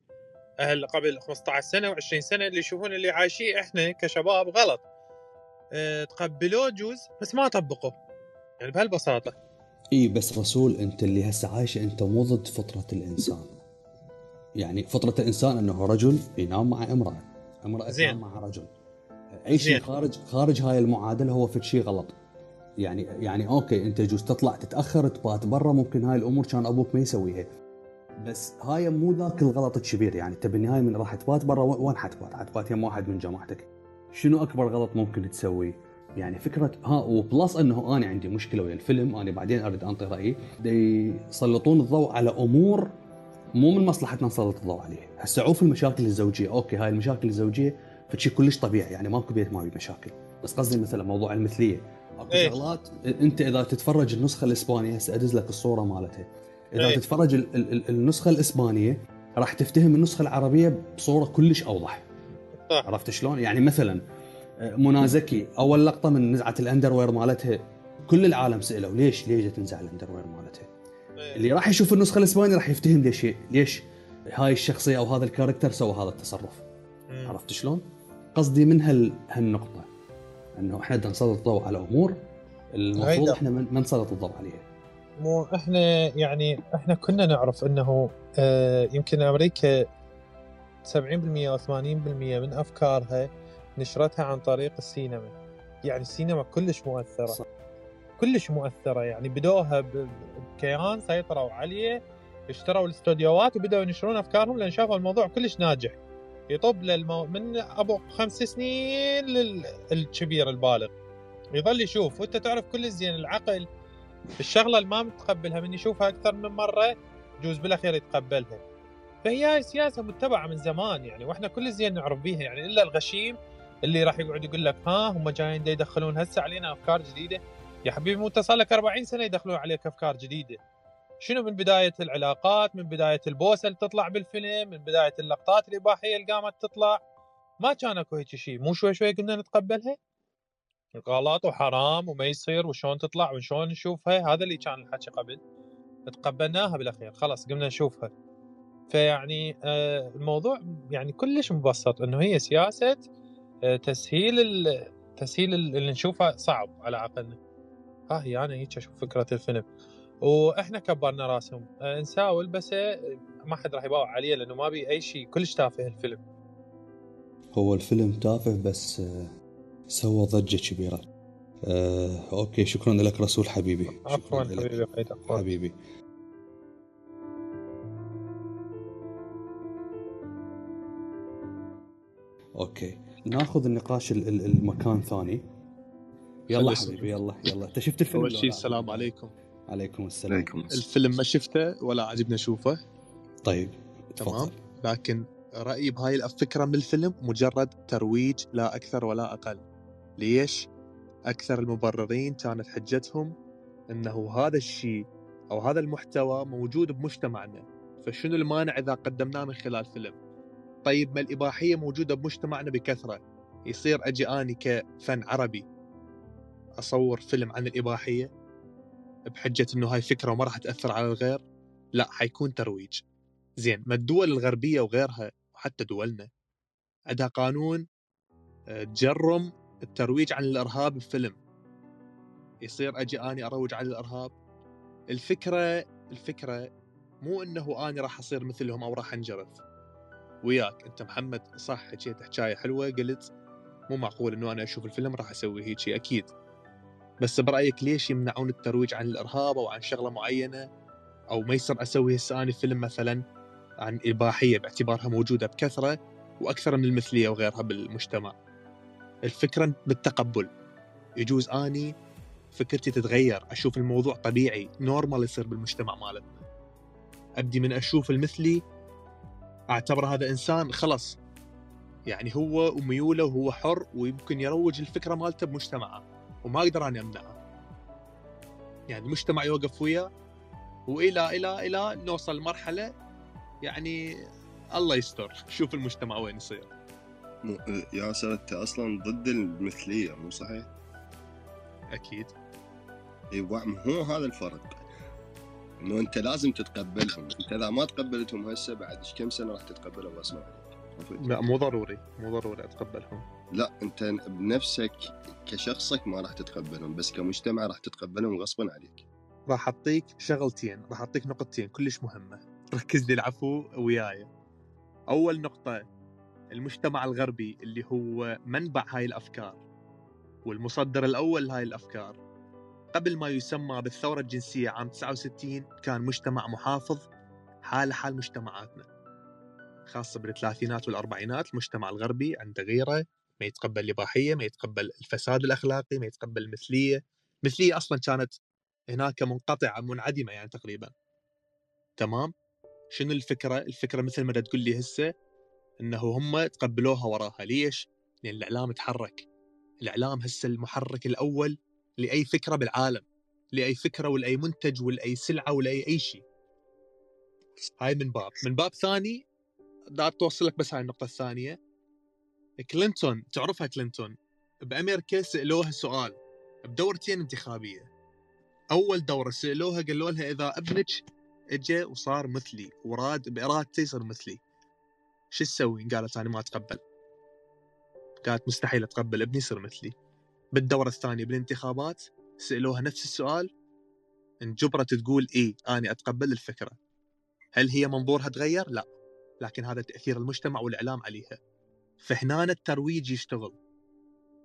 أهل قبل 15 سنة و20 سنة اللي يشوفون اللي عايشيه إحنا كشباب غلط. آه تقبلوه جوز بس ما طبقوه يعني بهالبساطة. إي بس رسول أنت اللي هسه عايشه أنت مو ضد فطرة الإنسان. يعني فطرة الإنسان أنه رجل ينام مع امرأة. امرأة تنام مع رجل. اي شيء خارج خارج هاي المعادلة هو في شيء غلط. يعني يعني أوكي أنت يجوز تطلع تتأخر تبات برا ممكن هاي الأمور كان أبوك ما يسويها. بس هاي مو ذاك الغلط الكبير يعني انت بالنهايه من راح تبات برا وين حتبات؟ حتبات يم واحد من جماعتك. شنو أكبر غلط ممكن تسويه؟ يعني فكرة ها و plus أنه أنا عندي مشكلة ويا الفيلم أنا بعدين أريد أنطي رأيي. يسلطون الضوء على أمور مو من مصلحتنا نسلط الضوء عليها، هسه عوف المشاكل الزوجية، أوكي هاي المشاكل الزوجية فشي كلش طبيعي. يعني ماكو بيت ما بي مشاكل، بس قصدي مثلا موضوع المثلية. أكو إيه؟ شغلات أنت إذا تتفرج النسخة الإسبانية هسه أدز لك الصورة مالتها. إذا أيه. تتفرج ال ال النسخة الإسبانية راح تفتهم النسخة العربية بصورة كلش أوضح. صح. عرفت شلون؟ يعني مثلا منى زكي أول لقطة من نزعة الأندروير مالتها كل العالم سألوا ليش؟ ليش تنزع الأندروير مالتها؟ إيه. اللي راح يشوف النسخة الإسبانية راح يفتهم ليش ليش هاي الشخصية أو هذا الكاركتر سوى هذا التصرف مم. عرفت شلون؟ قصدي من هال هالنقطة إنه إحنا بدنا نسلط الضوء على أمور المفروض. إحنا ما نسلط الضوء عليها مو إحنا يعني إحنا كنا نعرف إنه آه يمكن أمريكا 70% أو 80% من أفكارها نشرتها عن طريق السينما يعني السينما كلش مؤثرة صح. كلش مؤثرة يعني بدوها بكيان سيطروا عليه اشتروا الاستوديوهات وبدأوا ينشرون أفكارهم لأن شافوا الموضوع كلش ناجح. يطب للمو... من أبو خمس سنين للكبير البالغ. يظل يشوف. وأنت تعرف كل زين العقل الشغلة اللي ما متقبلها من يشوفها أكثر من مرة يجوز بالأخير يتقبلها. فهي سياسة متبعة من زمان يعني وإحنا كل زين نعرف بيها يعني إلا الغشيم اللي راح يقعد يقول لك ها هم جايين يدخلون هسه علينا أفكار جديدة. يا حبيبي مو انت صار لك 40 سنة يدخلون عليك أفكار جديدة. شنو من بداية العلاقات من بداية البوسة اللي تطلع بالفيلم من بداية اللقطات الإباحية اللي قامت تطلع؟ ما كان أكو هيك شيء. مو شوي شوي قلنا نتقبلها؟ غلط وحرام وما يصير وشلون تطلع وشلون نشوفها. هذا اللي كان الحكي قبل. تقبلناها بالأخير. خلاص قمنا نشوفها. فيعني آه، الموضوع يعني كلش مبسط إنه هي سياسة آه، تسهيل تسهيل ال- اللي نشوفه صعب على عقلنا. هي أنا هيك أشوف فكرة الفيلم. وإحنا كبرنا راسهم. آه، نساول بس آه، ما حد راح يباوع عليه لأنه ما بي أي شيء. كلش تافه الفيلم. هو الفيلم تافه بس آه، سوى ضجة كبيرة. آه، أوكي شكرا لك رسول حبيبي. عفوا شكرا لك حبيبي حبيبي. أوكي. ناخذ النقاش ال- ال- المكان ثاني. يلا. حبيبي يلا يلا. انت شفت الفيلم أول شيء لا؟ السلام عليكم. عليكم السلام. عليكم السلام. الفيلم ما شفته ولا عجبني أشوفه. طيب تمام. لكن رأيي بهاي الفكرة من الفيلم مجرد ترويج لا أكثر ولا أقل. ليش؟ أكثر المبررين كانت حجتهم إنه هذا الشيء أو هذا المحتوى موجود بمجتمعنا. فشنو المانع إذا قدمناه من خلال فيلم؟ طيب ما الإباحية موجودة بمجتمعنا بكثرة. يصير أجي آني كفن عربي. أصور فيلم عن الإباحية بحجة إنه هاي فكرة وما راح تأثر على الغير لا حيكون ترويج. زين ما الدول الغربية وغيرها وحتى دولنا عندها قانون آه، تجرم الترويج عن الإرهاب بفيلم. يصير أجي آني أروج عن الإرهاب. الفكرة الفكرة مو إنه آني راح أصير مثلهم أو راح أنجرف. وياك أنت محمد صح حكيت حكاية حلوة قلت مو معقول إنه أنا أشوف الفيلم راح أسوي هيك أكيد. بس برأيك ليش يمنعون الترويج عن الإرهاب أو عن شغلة معينة؟ أو ما يصير أسوي هسه فيلم مثلا عن إباحية باعتبارها موجودة بكثرة وأكثر من المثلية وغيرها بالمجتمع. الفكرة بالتقبل. يجوز أني فكرتي تتغير أشوف الموضوع طبيعي normal يصير بالمجتمع مالتنا. أبدي من أشوف المثلي اعتبر هذا إنسان خلص يعني هو وميوله وهو حر ويمكن يروج الفكرة مالته بمجتمعه. وما أقدر أني أمنعه. يعني المجتمع يوقف وياه والى إلى إلى نوصل لمرحله يعني الله يستر. شوف المجتمع وين يصير. ياسر أنت أصلا ضد المثلية مو صحيح؟ أكيد. إي هو هذا الفرق. إنه أنت لازم تتقبلهم. أنت إذا ما تقبلتهم هسه بعد كم سنة راح تتقبلهم؟ عنك عرفت؟ لا مو ضروري. مو ضروري أتقبلهم. لا أنت بنفسك كشخصك ما راح تتقبلهم بس كمجتمع راح تتقبلهم غصبا عليك. راح أعطيك شغلتين راح أعطيك نقطتين كلش مهمة. ركز لي العفو وياي. أول نقطة المجتمع الغربي اللي هو منبع هاي الأفكار والمصدر الأول لهاي الأفكار قبل ما يسمى بالثورة الجنسية عام 69 كان مجتمع محافظ حال حال مجتمعاتنا. خاصة بالثلاثينات والأربعينات المجتمع الغربي عنده غيرة ما يتقبل الإباحية ما يتقبل الفساد الأخلاقي ما يتقبل المثلية. المثلية أصلا كانت هناك منقطعة منعدمة يعني تقريبا. تمام؟ شنو الفكرة؟ الفكرة مثل ما تقول لي هسه إنه هم تقبلوها وراها. ليش؟ لأن الإعلام تحرك. الإعلام هسه المحرك الأول لأي فكرة بالعالم لأي فكرة ولأي منتج ولأي سلعة ولأي أي شيء. هاي من باب. من باب ثاني دا توصل لك بس هاي النقطة الثانية. كلينتون تعرفها كلينتون؟ بامريكا سالوها سؤال بدورتين انتخابية. أول دورة سألوها قالوا لها إذا أبنك اجى وصار مثلي وراد بارادته يصير مثلي شو تسوي؟ قالت أنا ما أتقبل. قالت مستحيل أتقبل ابني يصير مثلي. بالدورة الثانية بالانتخابات سألوها نفس السؤال انجبرت تقول اي أنا أتقبل الفكرة. هل هي منظورها تغير؟ لا. لكن هذا تأثير المجتمع والإعلام عليها. فهنا الترويج يشتغل.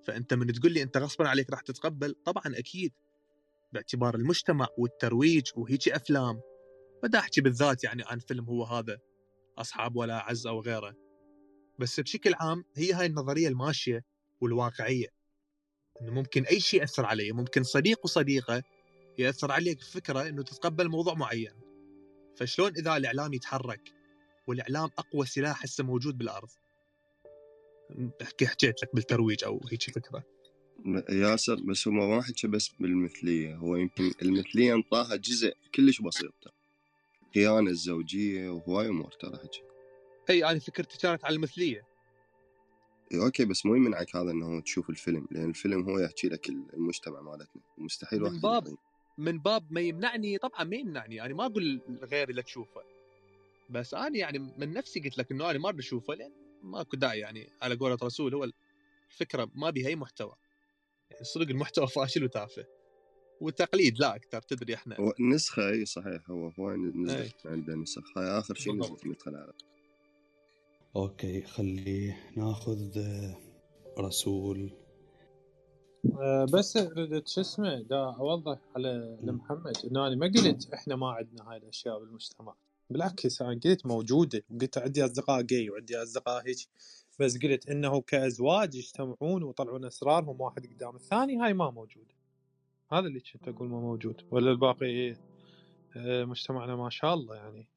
فأنت من تقول لي أنت غصبا عليك راح تتقبل طبعا أكيد. باعتبار المجتمع والترويج وهيجي أفلام. بدي أحكي بالذات يعني عن فيلم هو هذا أصحاب ولا عز أو غيره. بس بشكل عام هي هاي النظرية الماشية والواقعية. إنه ممكن أي شيء يأثر علي ممكن صديق وصديقة يأثر عليك فكرة إنه تتقبل موضوع معين. فشلون إذا الإعلام يتحرك والإعلام أقوى سلاح هسه موجود بالأرض. حكيت لك بالترويج أو هيك فكرة. ياسر بس هو ما حكى بس بالمثلية. هو يمكن المثلية انطاها جزء كلش بسيط. خيانه الزوجية وهواي أمور ترى حكي أي أنا فكرتي كانت على المثلية. أوكي بس مو يمنعك هذا إنه تشوف الفيلم لأن الفيلم هو يحكي لك المجتمع مالتنا. مستحيل من باب من باب ما يمنعني طبعا ما يمنعني. يعني ما أقول غيري لا تشوفه. بس أنا يعني من نفسي قلت لك إنه أنا ما اشوفه لأن ماكو داعي يعني على قولة رسول هو الفكرة ما بيها أي محتوى. يعني صدق المحتوى فاشل وتافه. وتقليد لا أكثر تدري إحنا. هو النسخة أي صحيح هو هو نزلت عندنا نسخ هاي آخر شيء نزلت مدخل العالم أوكي خلي ناخذ رسول. أه بس شو اسمه دا أوضح على لمحمد إنه أنا ما قلت إحنا ما عندنا هاي الأشياء بالمجتمع. بالعكس أنا قلت موجودة وقلت عندي أصدقاء جاي وعندي أصدقاء هيك بس قلت إنه كأزواج يجتمعون ويطلعون أسرارهم واحد قدام الثاني هاي ما موجودة. هذا اللي كنت أقول ما موجود ولا الباقي إيه مجتمعنا ما شاء الله يعني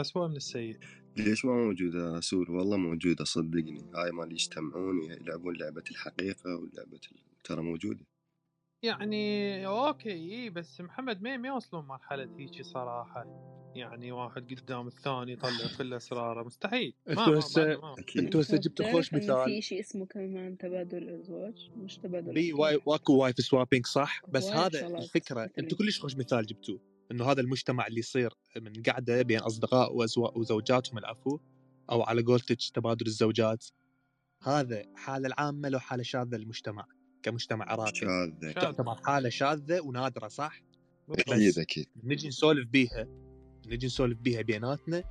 أسوأ من السيء. ليش ما موجودة رسول والله موجودة صدقني. هاي مال يجتمعون يلعبون لعبة الحقيقة ولعبة ترى موجودة. يعني أوكي بس محمد ما ما يوصلون مرحلة هيجي صراحة؟ يعني واحد قدام الثاني يطلع كل اسراره مستحيل. أنتوا هسه أنتوا هسه جبتوا خوش مثال. في شيء اسمه كمان تبادل الازواج مش تبادل بي واي واكو wife swapping صح؟ بس هذا الفكرة أنتوا كلش خوش مثال جبتوه انه هذا المجتمع اللي يصير من قعده بين أصدقاء وزوجاتهم العفو أو على قولتك تبادل الزوجات. هذا حالة العامه لو حالة شاذة للمجتمع كمجتمع عراقي شاذة. تعتبر حالة شاذة ونادرة صح؟ أكيد أكيد. نجي نسولف بيها. نجي نسولف بيها بيناتنا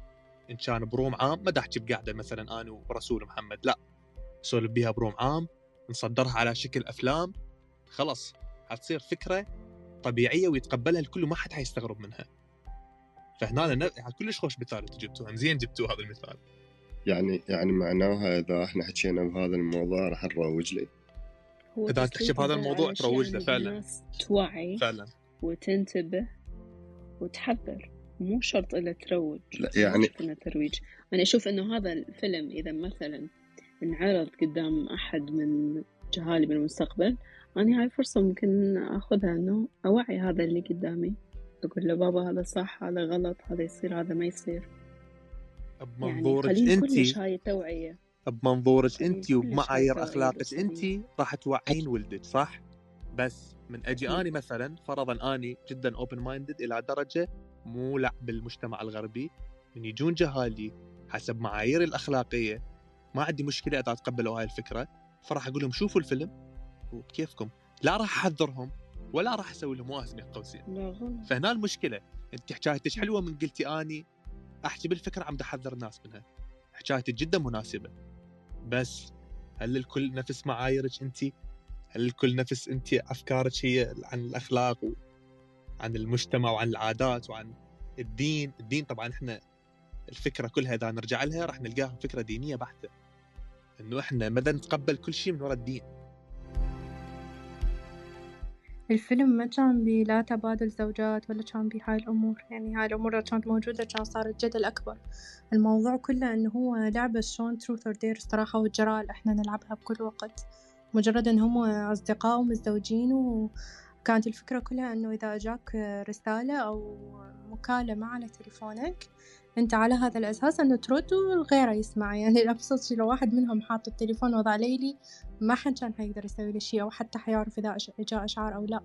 إن كان ب room عام ما احكي بقعده مثلا أنا ورسول محمد لا. نسولف بيها بروم عام نصدرها على شكل أفلام خلص حتصير فكرة طبيعية ويتقبلها الكل وما حد حيستغرب منها. فهنا ن... يعني كلش خوش مثال أنتم جبتوها زين جبتوا هذا المثال. يعني يعني معناها إذا إحنا حكينا بهذا الموضوع راح نروج له إذا تحكي بهذا الموضوع تروج له فعلا. توعي فعلا. وتنتبه وتحذر. مو شرط إلا تروج لا يعني إنه ترويج. أنا أشوف إنه هذا الفيلم إذا مثلا انعرض قدام أحد من جهالي بالمستقبل أنا هاي فرصة ممكن أخذها إنه أوعي هذا اللي قدامي. أقول له بابا هذا صح هذا غلط هذا يصير هذا ما يصير. بمنظورك يعني انت هاي توعية بمنظورك انت وبمعايير أخلاقك انت راح توعين ولدك صح؟ بس من أجي اني مثلا فرضا أني جدا open minded إلى درجة مو لا بالمجتمع الغربي من يجون جهالي حسب معاييري الأخلاقية ما عندي مشكلة إذا تقبلوا هاي الفكرة فراح أقول لهم شوفوا الفيلم وبكيفكم لا راح أحذرهم ولا راح أسوي لهم واسمي قوسين. فهنا المشكلة. أنت حكايتك حلوة من قلتي أني احكي بالفكرة عم أحذر الناس منها. حكايتك جدا مناسبة. بس هل الكل نفس معاييرك انت هل الكل نفس انت أفكارك هي عن الأخلاق وعن المجتمع وعن العادات وعن الدين. الدين طبعا إحنا الفكرة كلها إذا نرجع لها راح نلقاها فكرة دينية بحتة. إنه إحنا مدى نتقبل كل شيء من وراء الدين. الفيلم ما كان بي لا تبادل زوجات ولا كان بي هاي الأمور. يعني هاي الأمور لو كانت موجودة كان صار الجدل أكبر. الموضوع كله إنه هو لعبة شلون truth or dare الصراحة والجرأة إحنا نلعبها بكل وقت. مجرد إن هم أصدقاء ومزدوجين وكانت الفكرة كلها إنه إذا أجاك رسالة أو مكالمة على تليفونك أنت على هذا الأساس إنه ترد وغيره يسمع. يعني أبسط شي لو واحد منهم حاط التليفون وضع ليلي ما حد كان حيقدر يسوي له شي أو حتى حيعرف إذا جاء إشعار أو لا.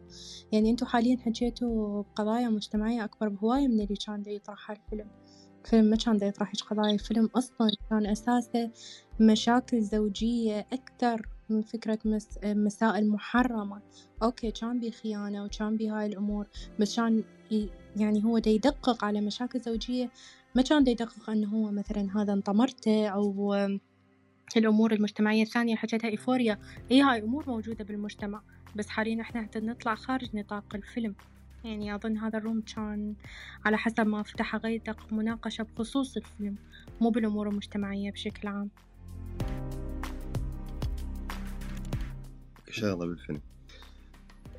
يعني أنتوا حاليا حكيتوا بقضايا مجتمعية أكبر بهواية من اللي كان يطرحها الفيلم الفيلم ما كان يطرح هيج قضايا الفيلم أصلا كان أساسه مشاكل زوجية أكثر. فكرة مس... مسائل محرمة. okay كان بي خيانة وكان بي هاي الأمور بس كان يعني هو دا يدقق على مشاكل زوجية. ما كان دا يدقق أنه هو مثلا هذا أنطى مرته أو الأمور المجتمعية الثانية حكيتها Euphoria. هي هاي أمور موجودة بالمجتمع بس حاليا إحنا نطلع خارج نطاق الفيلم. يعني أظن هذا ال room كان على حسب ما فتح غيدق مناقشة بخصوص الفيلم مو بالأمور المجتمعية بشكل عام. شغلة بالفيلم.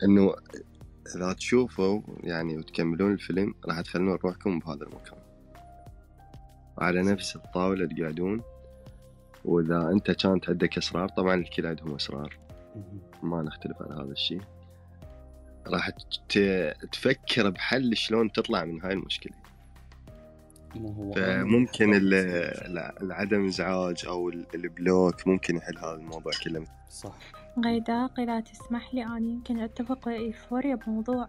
إنه إذا تشوفوا يعني وتكملون الفيلم راح تخلون روحكم بهذا المكان. على نفس الطاولة تقعدون. وإذا أنت كانت عندك أسرار طبعا الكل عندهم أسرار ما نختلف على هذا الشيء. راح تفكر بحل شلون تطلع من هاي المشكلة. ممكن العدم إزعاج أو البلوك ممكن يحل هذا الموضوع كله. صح. غيداق اذا تسمح لي أنا يمكن أتفق إيفوريا بموضوع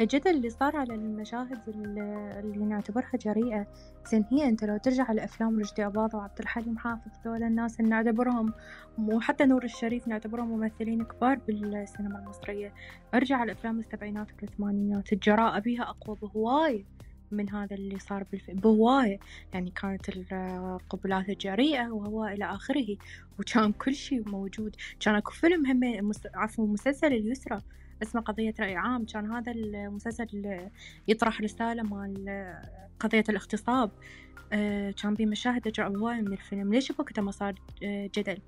الجدل اللي صار على المشاهد اللي نعتبرها جريئة. زين هي أنت لو ترجع لأفلام رشدي أباظة وعبد الحليم حافظ ذول الناس اللي نعتبرهم وحتى نور الشريف نعتبرهم ممثلين كبار بالسينما المصرية. أرجع لأفلام السبعينات والثمانينات الجراءة بيها أقوى بهواي من هذا اللي صار بالفيلم بهواية. يعني كانت القبلات الجريئة وهو إلى آخره وكان كل شيء موجود. كان أكو فيلم هم عفوا مسلسل اليسرى اسمه قضية رأي عام. كان هذا المسلسل يطرح رسالة مال قضية الاغتصاب. آه، كان بيه مشاهد أجرأ هواية من الفيلم. ليش بوقتها ما صار آه، جدل؟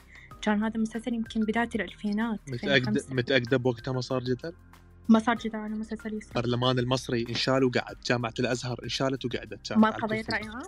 كان هذا المسلسل يمكن بداية الألفينات متأكدة متأكدة بوقتها ما صار جدل؟ ما صار جدل على مسلسل يوسف. البرلمان المصري انشال وقعد جامعة الأزهر انشالت وقعدت ما قضية رأي عام؟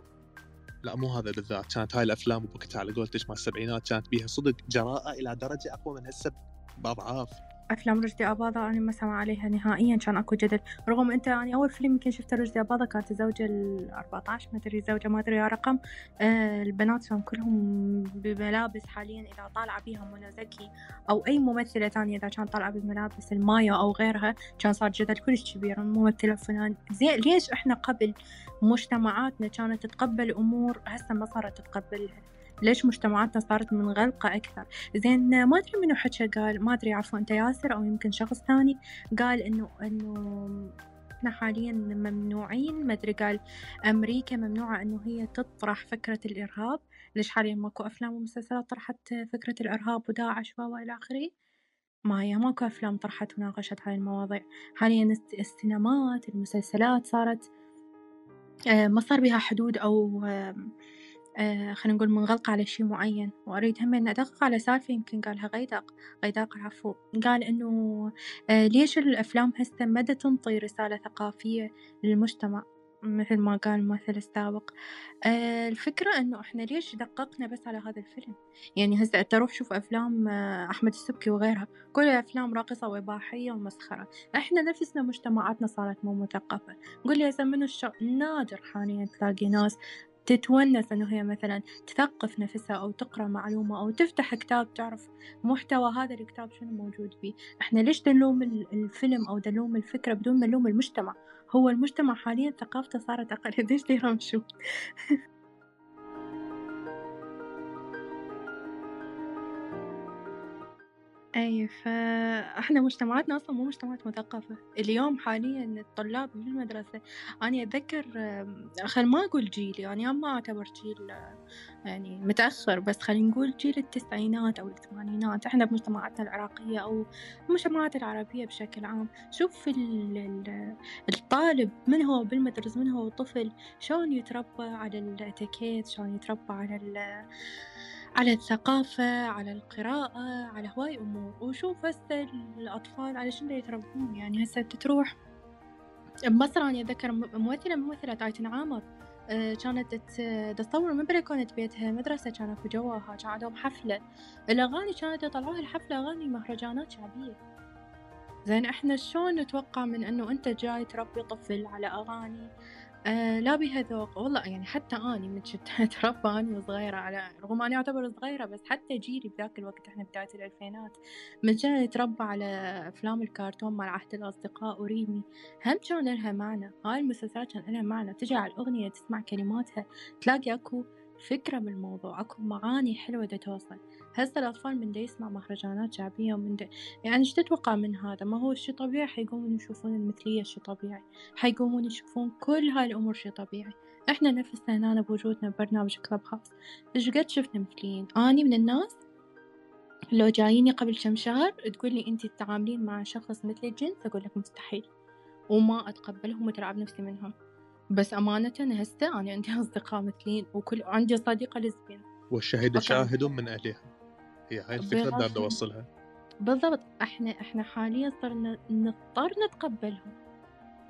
لا مو هذا بالذات كانت هاي الأفلام بوقتها على قولتك مال السبعينات كانت بيها صدق جراءه إلى درجة أقوى من هسه بأضعاف. أفلام رشدي أباظة أنا ما سمع عليها نهائيا كان أكو جدل. رغم أنت يعني أول فيلم يمكن شفته رشدي أباظة كانت الزوجة ال 14 ما أدري زوجة ما أدري رقم. آه البنات كان كلهم بملابس حاليا إذا طالعة بيها منى زكي أو أي ممثلة ثانية إذا كانت طالعة بملابس المايا أو غيرها كان صار جدل كلش كبير. الممثلة فلان زين ليش إحنا قبل مجتمعاتنا كانت تتقبل أمور هسه ما صارت تتقبلها؟ ليش مجتمعاتنا صارت منغلقة أكثر؟ زين ما أدري منو حكى قال ما أدري عفوا أنت ياسر أو يمكن شخص ثاني قال إنه إنه إحنا حاليا ممنوعين ما أدري قال أمريكا ممنوعة إنه هي تطرح فكرة الإرهاب. ليش حاليا ماكو أفلام ومسلسلات طرحت فكرة الإرهاب وداعش والى آخره؟ ما هي ماكو أفلام طرحت وناقشت هاي المواضيع. حاليا السينمات المسلسلات صارت آه، ما صار بها حدود أو آه خلينا نقول منغلقة على شي معين. وأريد هم إن أدقق على سالفة يمكن قالها غيدق غيداق العفو قال إنه آه ليش الأفلام هسه مدى تنطي رسالة ثقافية للمجتمع؟ مثل ما قال الممثل السابق. آه الفكرة إنه إحنا ليش دققنا بس على هذا الفيلم؟ يعني هسه أنت روح شوف أفلام أحمد السبكي وغيرها. كلها أفلام راقصة وإباحية ومسخرة. إحنا نفسنا مجتمعاتنا صارت مو مثقفة. قول لي هسه من الشر نادر حاليا تلاقي ناس تتونس إنه هي مثلا تثقف نفسها أو تقرأ معلومة أو تفتح كتاب تعرف محتوى هذا الكتاب شنو موجود فيه. إحنا ليش نلوم الفيلم أو نلوم الفكرة بدون ما نلوم المجتمع؟ هو المجتمع حاليا ثقافته صارت أقل. ليش يرمشوا أي فإحنا مجتمعاتنا أصلا مو مجتمعات مثقفة. اليوم حاليا الطلاب بالمدرسة أنا أتذكر خل ما أقول جيلي يعني ما أعتبر جيل يعني متأخر بس خلينا نقول جيل التسعينات أو الثمانينات. إحنا بمجتمعاتنا العراقية أو المجتمعات العربية بشكل عام. شوف الطالب من هو بالمدرسة من هو طفل شلون يتربى على الأتيكيت شلون يتربى على على الثقافة على القراءة على هواي أمور. وشوف هسه الأطفال على شنو يتربون يعني هسه تروح بمصر أنا أتذكر ممثلة ممثلة آيتن عامر آه، كانت تصور من بلكونة بيتها مدرسة كانت في جواها كان عندهم حفلة. الأغاني كانت يطلعوها الحفلة أغاني مهرجانات شعبية. زين إحنا شلون نتوقع من إنه أنت جاي تربي طفل على أغاني؟ آه لا بها ذوق والله يعني حتى أني من شت أتربى أني وصغيرة على رغم أني أعتبر صغيرة بس حتى جيلي بذاك الوقت إحنا بداية الألفينات من كان نتربى على أفلام الكرتون مال عهد الأصدقاء وريمي. هم كان لها معنى. هاي المسلسلات كان لها معنى. تجي على الأغنية تسمع كلماتها تلاقي أكو فكرة بالموضوع أكو معاني حلوة دا توصل. هسه الأطفال من دا يسمع مهرجانات شعبية ومن دا يعني إيش تتوقع من هذا؟ ما هو شي طبيعي؟ حيقومون يشوفون المثلية شي طبيعي. حيقومون يشوفون كل هاي الأمور شي طبيعي. إحنا نفسنا هنا بوجودنا ببرنامج كلب هاوس إيش قد شفنا مثليين؟ أني من الناس لو جاييني قبل كم شهر تقول لي انت تتعاملين مع شخص مثل الجنس أقول لك مستحيل. وما أتقبلهم وترعب نفسي منهم. بس أمانة هسه أنا عندي أصدقاء مثلين وكل عندي صديقة لزبين والشهيد شاهد من أهلها. هي هاي الفكرة اللي بدي أوصلها. بالضبط. إحنا إحنا حاليا صرنا نضطر نتقبلهم.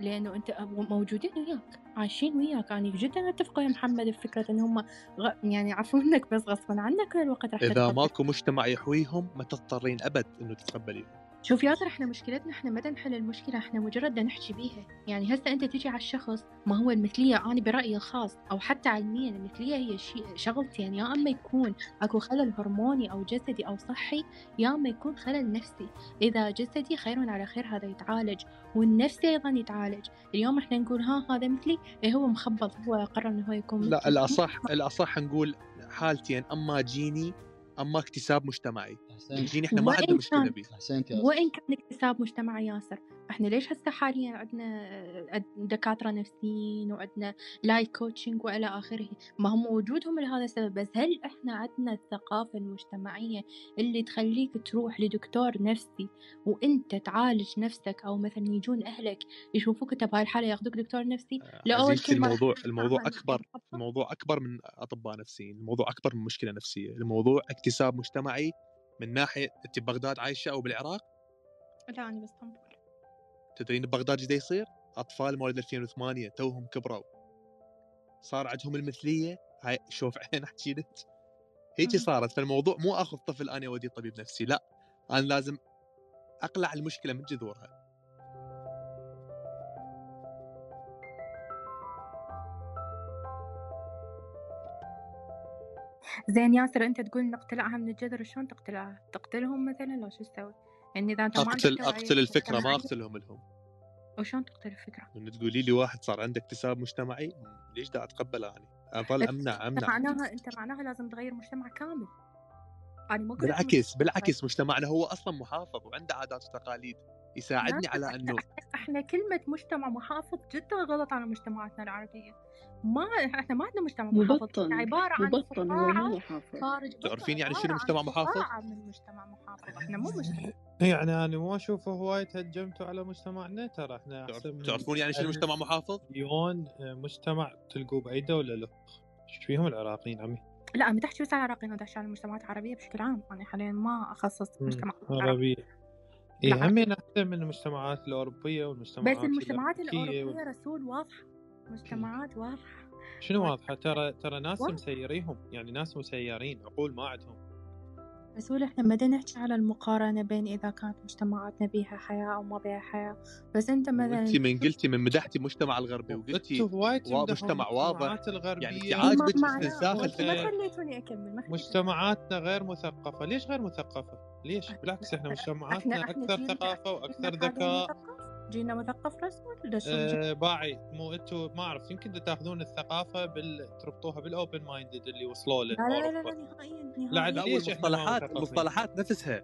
لأنه أنت موجودين وياك. عايشين وياك. أنا يعني جدا أتفق يا محمد بفكره إن هم غ... يعني عفونك بس غصبا عنك كل الوقت راح إذا ماكو مجتمع يحويهم ما تضطرين أبد إنه تتقبليهم. شوف ياسر إحنا مشكلتنا إحنا ما نحل المشكلة؟ إحنا مجرد نحكي بيها. يعني هسه انت تجي على الشخص ما هو المثلية أنا برأيي الخاص أو حتى علميا المثلية هي شيء شغلتين. يا أما يكون أكو خلل هرموني أو جسدي أو صحي يا أما يكون خلل نفسي. إذا جسدي خير على خير هذا يتعالج والنفسي أيضا يتعالج. اليوم إحنا نقول ها هذا مثلي إيه هو مخبط هو قرر إنه هو يكون لا الاصح الأصح نقول حالتين أما جيني أما اكتساب مجتمعي. يجيني إحنا ما عندنا مشكله به وين كان اكتساب مجتمعي ياسر إحنا ليش هسه حاليا عندنا دكاترة نفسيين وعندنا life coaching وإلى آخره؟ ما هم وجودهم لهذا السبب بس هل إحنا عندنا الثقافة المجتمعية اللي تخليك تروح لدكتور نفسي وإنت تعالج نفسك؟ أو مثلا يجون أهلك يشوفوك أنت بهاي الحالة ياخذوك دكتور نفسي؟ لاول الموضوع الموضوع اكبر الموضوع أكبر من أطباء نفسيين الموضوع أكبر من مشكلة نفسية الموضوع اكتساب مجتمعي من ناحية انت ببغداد عايشة أو بالعراق؟ لا أنا بإسطنبول. تدرين ببغداد إيش يصير؟ أطفال مواليد 2008 توهم كبروا. صار عندهم المثلية هاي شوف عين احكي لك هيك صارت فالموضوع مو أخذ طفل أنا اوديه طبيب نفسي لا. أنا لازم أقلع المشكلة من جذورها. زين ياسر أنت تقول نقتلعها من الجذر شلون تقتلعها؟ تقتلهم مثلا لو شو تسوي؟ يعني إذا أنت اقتل أقتل الفكرة ما أقتلهم لهم وشلون تقتل الفكرة؟ انه تقولي لي واحد صار عنده اكتساب مجتمعي ليش دا اتقبله اني؟ اظل امنع أمنع معناها أنت معناها لازم تغير مجتمع كامل أنا مو بالعكس بالعكس مجتمعنا هو أصلا محافظ وعنده عادات وتقاليد يساعدني على إنه إحنا كلمة مجتمع محافظ جدا غلط على مجتمعاتنا العربية ما إحنا ما عندنا مجتمع محافظ مبطن عبارة عن مبطن هو مو محافظ. خارج تعرفين يعني شنو مجتمع محافظ؟ من مجتمع محافظ إحنا مو مجتمع. يعني أنا ما أشوف هواية هجمتوا على مجتمعنا ترى إحنا تعرفون يعني شنو مجتمع محافظ؟ مليون مجتمع تلقوا بأي دولة له. إيش فيهم العراقيين عمي؟ لا أنا تحكي بس على العراقيين أنا على المجتمعات العربية بشكل عام. أنا حاليا ما اخصص مجتمع عربية. اي همين احسن من المجتمعات الأوروبية والمجتمعات بس المجتمعات الأوروبية رسول واضحة. مجتمعات واضحة. شنو واضحة؟ ترى ترى ناس مسيريهم يعني ناس مسيرين عقول ما عندهم. رسول إحنا ما نحكي على المقارنة بين إذا كانت مجتمعاتنا بيها حياة أو ما بيها حياة. بس أنت مثلا أنت من قلتي من مدحتي المجتمع الغربي وقلتي مجتمع واضح. يعني عاجبك استنساخ ما خليتوني أكمل مجتمعاتنا غير مثقفة. ليش غير مثقفة؟ ليش؟ بالعكس إحنا مجتمعاتنا أكثر ثقافة وأكثر ذكاء. جينا مثقف رسول أه باعي مو أنتم ما أعرف يمكن تاخذون الثقافة بال تربطوها بال open minded اللي وصلوا له لا لا لا, لا نهائيا نهائيا. المصطلحات المصطلحات نفسها.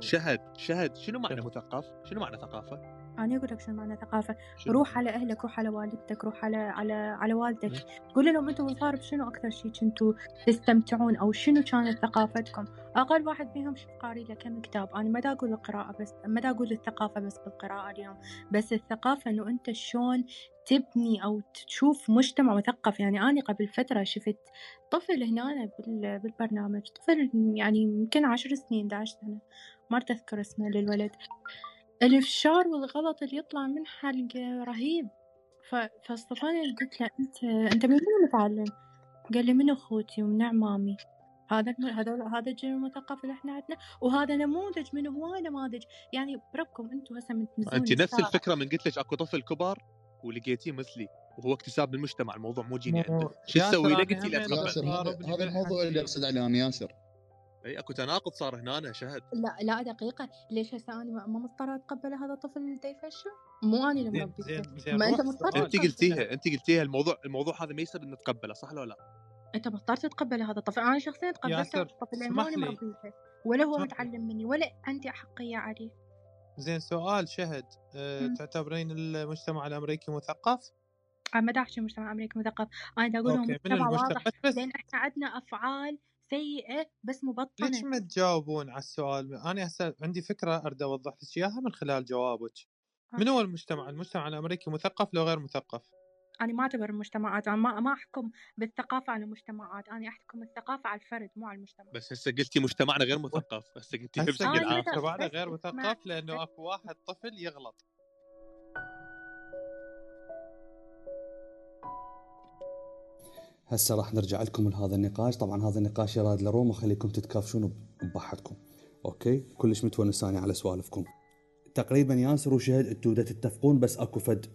شهد شهد شنو معنى مثقف؟ شنو معنى ثقافة؟ أنا أقول لك شنو معنى ثقافة. روح على أهلك روح على والدتك روح على على على والدك. قول لهم أنتم صار بشنو أكثر شيء كنتوا تستمتعون أو شنو كانت ثقافتكم؟ أقل واحد منهم شوف قاري له كم كتاب. أنا ما دا أقول القراءة بس ما دا أقول الثقافة بس بالقراءة اليوم. بس الثقافة إنه أنت شلون تبني أو تشوف مجتمع مثقف. يعني أنا قبل فترة شفت طفل هنا بالبرنامج. طفل يعني يمكن عشر سنين 11 سنة. ما أتذكر اسمه للولد. الإفشار والغلط اللي يطلع من حلقة رهيب. فاصطفاني قلت له أنت أنت من وين متعلم؟ قال لي من أخوتي ومن عمامي هذا هذا هذا الجيل المثقف اللي إحنا عندنا وهذا نموذج من هواي نماذج. يعني بربكم أنتم هسه من انت نفس الفكرة من قلت لك أكو طفل كبر ولقيتيه مثلي وهو اكتساب للمجتمع الموضوع مو جيني انت شو تسوي؟ هذا هذا الموضوع اللي أقصد عليه أنا ياسر. اي أكو تناقض صار هنا أنا شهد. لا لا دقيقة. ليش هسه أنا ما مضطرة اتقبل هذا الطفل دا يفشل؟ مو أنا اللي مربيته ما أنت مضطر أنت قلتيها أنت قلتيها الموضوع الموضوع هذا ما يصير نتقبله صح ولا لا؟ أنت مضطر تتقبل هذا الطفل. أنا شخصيا تقبلت الطفل لأن ماني مربيته ولا هو متعلم مني ولا عندي احقية عليه زين سؤال شهد. أه تعتبرين المجتمع الأمريكي مثقف؟ أنا ما احكي مجتمع امريكي مثقف. أنا دا أقول مجتمع واضح. لأن إحنا عندنا أفعال سيئة بس مبطنة. ليش ما تجاوبون على السؤال؟ أنا هسه عندي فكرة أريد أوضح لك إياها من خلال جوابك. من هو المجتمع؟ المجتمع الأمريكي مثقف لو غير مثقف؟ أنا ما أعتبر المجتمعات أنا ما ما أحكم بالثقافة على المجتمعات أنا أحكم الثقافة على الفرد مو على المجتمع. بس هسه قلتي مجتمعنا غير مثقف هسه قلتي مجتمعنا غير مثقف لأنه أكو واحد طفل يغلط. هسه راح نرجع لكم لهذا النقاش. طبعا هذا النقاش يراد لروم وخليكم تتكافشون ببحثكم أوكي؟ كلش متونس على سوالفكم. تقريبا ياسر وشهد أنتوا تتفقون بس اكو فد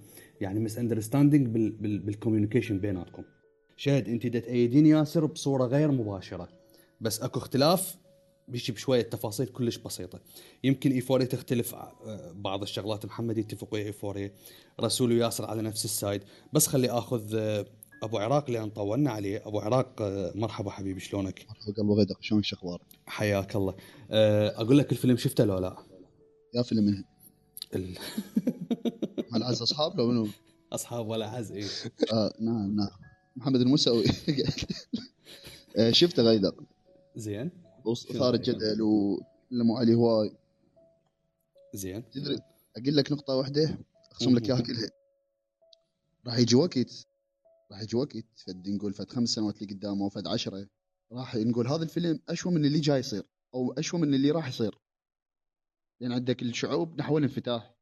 يعني misunderstanding بال communication بيناتكم. شهد انت تأيدين ياسر بصورة غير مباشرة. بس اكو اختلاف بيجي بشوية تفاصيل كلش بسيطة. يمكن Euphoria تختلف آه، بعض الشغلات. محمد يتفق ويا Euphoria. رسول وياسر على نفس ال side. بس خلي آخذ آه، أبو عراق لأن طولنا عليه. أبو عراق آه، مرحبا حبيبي شلونك؟ مرحبا قلب غيدق شلونك شو أخبارك؟ حياك الله. أه أقول لك الفيلم شفته لو لا؟ يا فيلم من ال... هل عز أصحاب لو منو؟ أصحاب ولا عز اي آه نعم نعم. محمد الموسوي آه شفته غيدق زين. صار الجدل ولموا عليه هواي. زين. تدري أقول لك نقطة واحدة اقسم لك إياها كلها. راح يجي وقت راح يجي وقت فد نقول فد خمس سنوات اللي قدامه أو فد عشرة. راح نقول هذا الفيلم أشوى من اللي جاي يصير أو أشوى من اللي راح يصير. لأن عندك الشعوب نحو الانفتاح.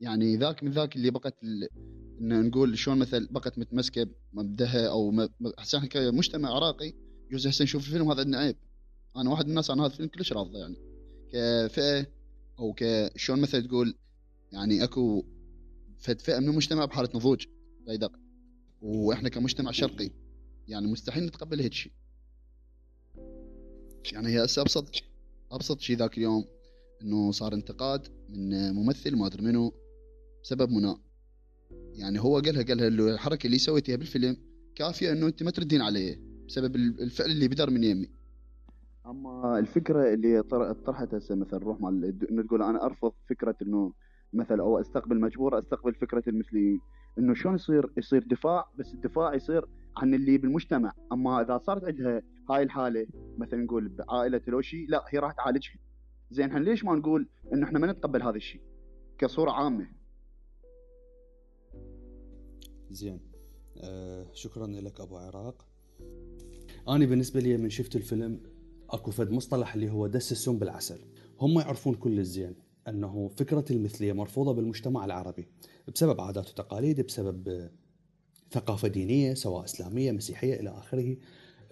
يعني ذاك من ذاك اللي بقت ال... نقول شلون مثل بقت متمسكة بمبدأها أو م... إحنا كمجتمع عراقي يجوز هسه نشوف الفيلم هذا عندنا عيب. أنا واحد من الناس عن هذا الفيلم كلش راضي يعني. كفئة أو كشلون مثل تقول يعني أكو فد فئة من المجتمع بحالة نضوج. لا وإحنا كمجتمع شرقي يعني مستحيل نتقبل هيك شيء. يعني هي هسه أبسط أبسط شيء ذاك اليوم إنه صار انتقاد من ممثل ما أدري منو بسبب منى يعني هو قالها قالها الحركة اللي سويتيها بالفيلم كافية إنه أنت ما تردين علي بسبب الفعل اللي بدر من يمي. أما الفكرة اللي طرحت هسه مثلا روح مال إنه تقول أنا أرفض فكرة إنه مثلا أو أستقبل مجبور أستقبل فكرة المثليين. إنه شلون يصير يصير دفاع بس الدفاع يصير عن اللي بالمجتمع. أما إذا صارت عندها هاي الحالة مثلا نقول بعائلة لوشي لا هي راح تعالجها. زين إحنا ليش ما نقول إنه إحنا ما نتقبل هذا الشيء كصورة عامة؟ زين. آه شكرا لك أبو عراق. أنا بالنسبة لي من شفت الفيلم أكو فد مصطلح اللي هو دس السم بالعسل. هم يعرفون كل الزين. أنه فكرة المثلية مرفوضة بالمجتمع العربي بسبب عادات وتقاليد بسبب ثقافة دينية سواء إسلامية مسيحية إلى آخره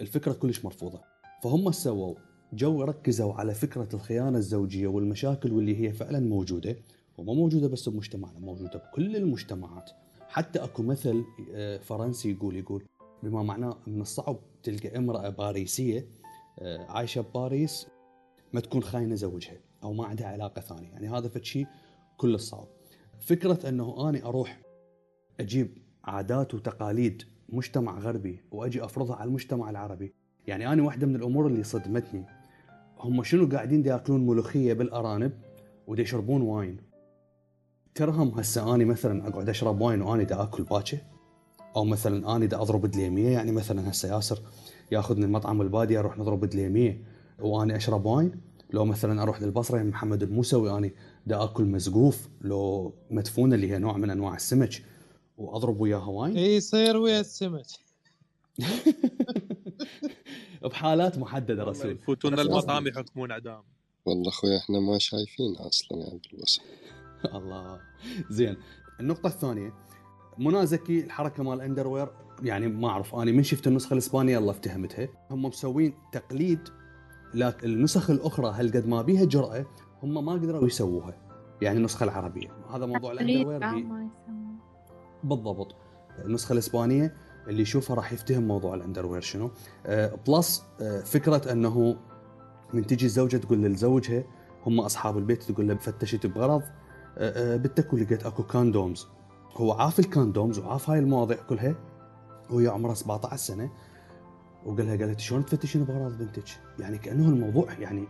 الفكرة كلش مرفوضة. فهم سووا جو ركزوا على فكرة الخيانة الزوجية والمشاكل واللي هي فعلا موجودة وما موجودة بس بمجتمعنا موجودة بكل المجتمعات. حتى أكو مثل آه، فرنسي يقول يقول بما معناه من الصعب تلقى امرأة باريسية آه، عايشة بباريس ما تكون خاينة زوجها. أو ما عندها علاقة ثانية. يعني هذا فد شيء كل الصعب فكرة إنه اني أروح أجيب عادات وتقاليد مجتمع غربي وأجي أفرضها على المجتمع العربي. يعني أنا واحدة من الأمور اللي صدمتني. هم شنو قاعدين يأكلون ملوخية بالأرانب ودي يشربون واين؟ ترهم هسه اني مثلا أقعد أشرب واين واني دا أكل باكه أو مثلا اني دا أضرب دليمية يعني مثلا هسه ياسر ياخذني المطعم البادية أروح نضرب دليمية واني أشرب wine؟ لو مثلا أروح للبصرة يعني محمد الموسوي اني دا أكل مزقوف لو مدفونة اللي هي نوع من أنواع السمك وأضرب وياها wine إي يصير ويا السمك. بحالات محددة رسول. يفوتون المطعم يحكمون اعدام والله أخوي إحنا ما شايفين أصلا يعني بالوصف الله. زين النقطة الثانية. منى زكي الحركة مال underwear يعني ما أعرف أنا من شفت النسخة الإسبانية الله افتهمتها. هم مسوين تقليد لكن النسخ الأخرى هل قد ما بيها جرأة هم ما قدروا يسووها يعني النسخة العربية. هذا موضوع ال underwear. بالضبط. النسخة الإسبانية اللي يشوفها راح يفتهم موضوع ال underwear شنو. آه plus آه فكرة أنه من تجي الزوجة تقول لزوجها هم أصحاب البيت تقول له فتشت بغرض آه آه بنتك ولقيت أكو condoms هو عاف ال condoms وعاف هاي المواضيع كلها وهي عمرها 17 سنة. وقال لها قالت شلون تفتشين بغراض بنتك؟ يعني كأنه الموضوع يعني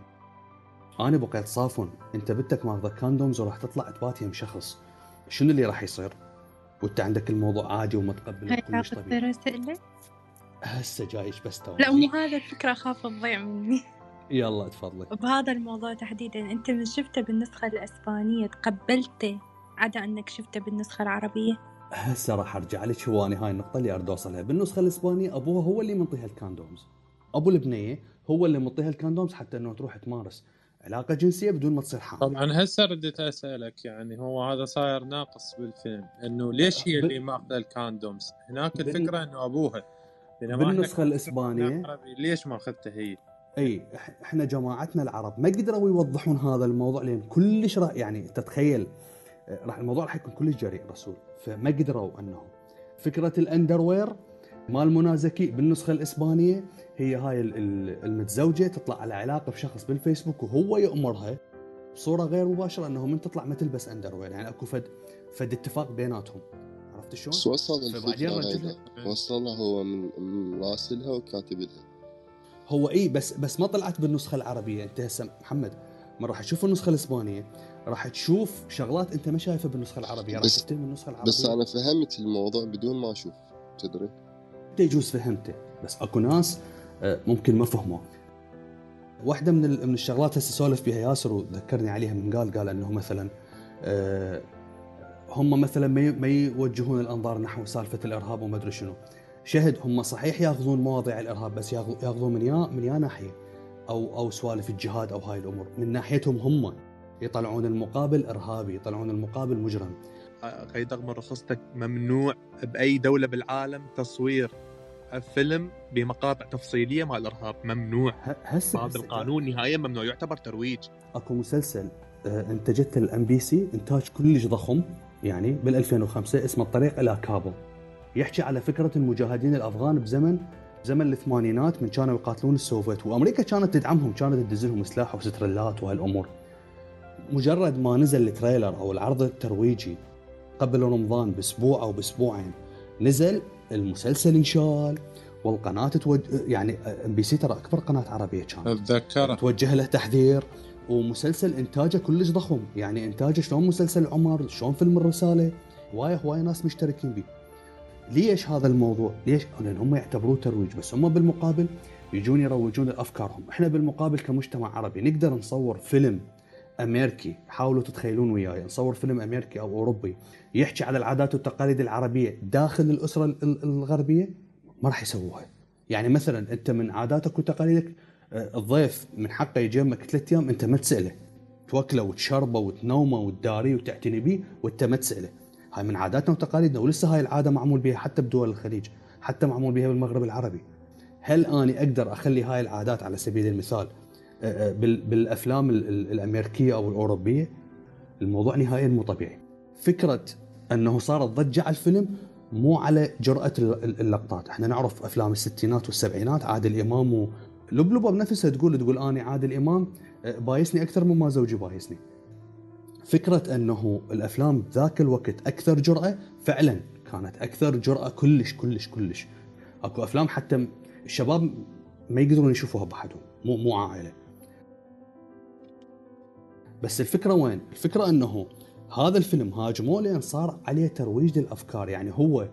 أنا بقيت صافن أنت بنتك ماخذه condoms وراح تطلع تبات يم شخص. شنو اللي راح يصير؟ وأنت عندك الموضوع عادي ومتقبل هاي طبيعي. هسه جايش بس تو لا مو هذا الفكرة أخاف تضيع مني. يلا تفضلي. بهذا الموضوع تحديدا أنت من شفته بالنسخة الإسبانية؟ تقبلته؟ عدا أنك شفته بالنسخة العربية؟ هسه راح ارجع لك هو؟ أنا هاي النقطة اللي اريد أوصلها. بالنسخة الإسبانية ابوها هو اللي منطيها ال condoms. أبو البنية هو اللي منطيها ال condoms حتى إنه تروح تمارس علاقة جنسية بدون ما تصير حامل. طبعا هسه ردت أسألك يعني هو هذا صاير ناقص بالفيلم إنه ليش هي اللي ماخذة ال condoms؟ هناك بال- الفكرة إنه أبوها بالنسخة الاسبانيه ليش ما اخذتها هي؟ إي إحنا جماعتنا العرب ما قدروا يوضحون هذا الموضوع لأن كلش يعني تتخيل راح الموضوع راح يكون كلش جريء رسول. فما قدروا انه فكرة ال underwear مال منى زكي بالنسخة الإسبانية هي هاي ال- ال- المتزوجة تطلع على علاقة بشخص بالفيسبوك وهو يأمرها بصورة غير مباشرة إنه من تطلع ما تلبس underwear يعني أكو فد فد اتفاق بيناتهم. عرفت شلون؟ وصل فبعدين رجلها وصلها هو من من راسلها وكاتب لها هو اي بس بس ما طلعت بالنسخة العربية. انت هسه محمد ما راح تشوف النسخة الإسبانية. راح تشوف شغلات انت ما شايفها بالنسخة العربية راح تفتهم النسخة العربية. بس أنا فهمت الموضوع بدون ما أشوف تدري؟ أنت يجوز فهمته بس أكو ناس آه، ممكن ما فهموا واحدة من من الشغلات هسه سولف بها ياسر وذكرني عليها من قال قال إنه مثلا آه، هم مثلا ما يوجهون الأنظار نحو سالفة الإرهاب وما أدري شنو. شهد هم صحيح ياخذون مواضيع الإرهاب بس ياخذ- ياخذون من يا من يا ناحية أو أو سوالف الجهاد أو هاي الأمور. من ناحيتهم هم. يطلعون المقابل إرهابي يطلعون المقابل مجرم. قيد رغم رخصتك ممنوع بأي دولة بالعالم تصوير فيلم بمقاطع تفصيلية مال الارهاب ممنوع. هسه هذا القانون نهائيا ممنوع يعتبر ترويج. أكو مسلسل آه، انتجته ال MBC إنتاج كلش ضخم يعني بال 2005 اسمه الطريق إلى كابل. يحكي على فكرة المجاهدين الأفغان بزمن زمن الثمانينات من كانوا يقاتلون السوفيت وأمريكا كانت تدعمهم كانت تدز لهم سلاح وسترلات وهالأمور. مجرد ما نزل ال trailer أو العرض الترويجي قبل رمضان بأسبوع أو بأسبوعين نزل المسلسل انشال والقناة تتوج... يعني MBC ترى أكبر قناة عربية كانت. اتذكره توجه له تحذير ومسلسل إنتاجه كلش ضخم يعني إنتاجه شلون مسلسل عمر شلون فيلم الرسالة؟ هواي هواي ناس مشتركين به ليش هذا الموضوع؟ ليش؟ لأن هم يعتبروه ترويج بس هم بالمقابل يجون يروجون لافكارهم إحنا بالمقابل كمجتمع عربي نقدر نصور فيلم أمريكي. حاولوا تتخيلون وياي. نصور فيلم أمريكي أو أوروبي يحكي على العادات والتقاليد العربية داخل الأسرة ال- ال- الغربية ما راح يسووها. يعني مثلا أنت من عاداتك وتقاليدك آه، الضيف من حقه يجمك ثلاث أيام أنت ما تسأله. توكله وتشربه وتنومه وتداريه وتعتني به وأنت ما تسأله. هاي من عاداتنا وتقاليدنا ولسه هاي العادة معمول بها حتى بدول الخليج حتى معمول بها بالمغرب العربي. هل أني أقدر أخلي هاي العادات على سبيل المثال بالأفلام ال- ال- الأمريكية أو الأوروبية الموضوع نهائيا مو طبيعي. فكرة أنه صارت ضجة على الفيلم مو على جرأة ال- ال- اللقطات. إحنا نعرف أفلام الستينات والسبعينات عادل إمام و... لبلبة بنفسها تقول تقول اني عادل إمام آه، بايسني أكثر مما زوجي بايسني. فكرة أنه الأفلام ذاك الوقت أكثر جرأة فعلا كانت أكثر جرأة كلش كلش كلش. أكو أفلام حتى الشباب ما يقدرون يشوفوها بحدهم مو مو عائلة. بس الفكرة وين؟ الفكرة إنه هذا الفيلم هاجموه لأن صار عليه ترويج للأفكار يعني هو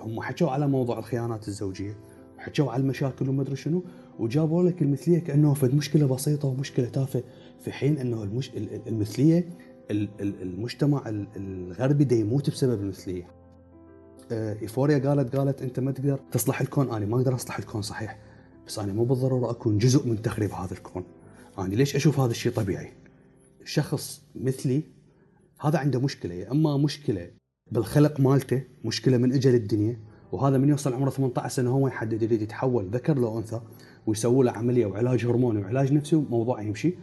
هم حكوا على موضوع الخيانات الزوجية وحكوا على المشاكل وما أدري شنو وجابوا لك المثلية كأنه فد مشكلة بسيطة ومشكلة تافهة في حين إنه المش... ال- ال- المثلية ال- ال- المجتمع ال- الغربي دا يموت بسبب المثلية. آه، إيفوريا قالت قالت أنت ما تقدر تصلح الكون أنا ما أقدر أصلح الكون صحيح بس أنا مو بالضرورة أكون جزء من تخريب هذا الكون. أنا ليش أشوف هذا الشيء طبيعي؟ شخص مثلي هذا عنده مشكلة يا أما مشكلة بالخلق مالته مشكلة من أجل الدنيا وهذا من يوصل عمره 18 سنة هو يحدد يريد يتحول ذكر لو أنثى ويسووا له عملية وعلاج هرموني وعلاج نفسي وموضوع يمشي.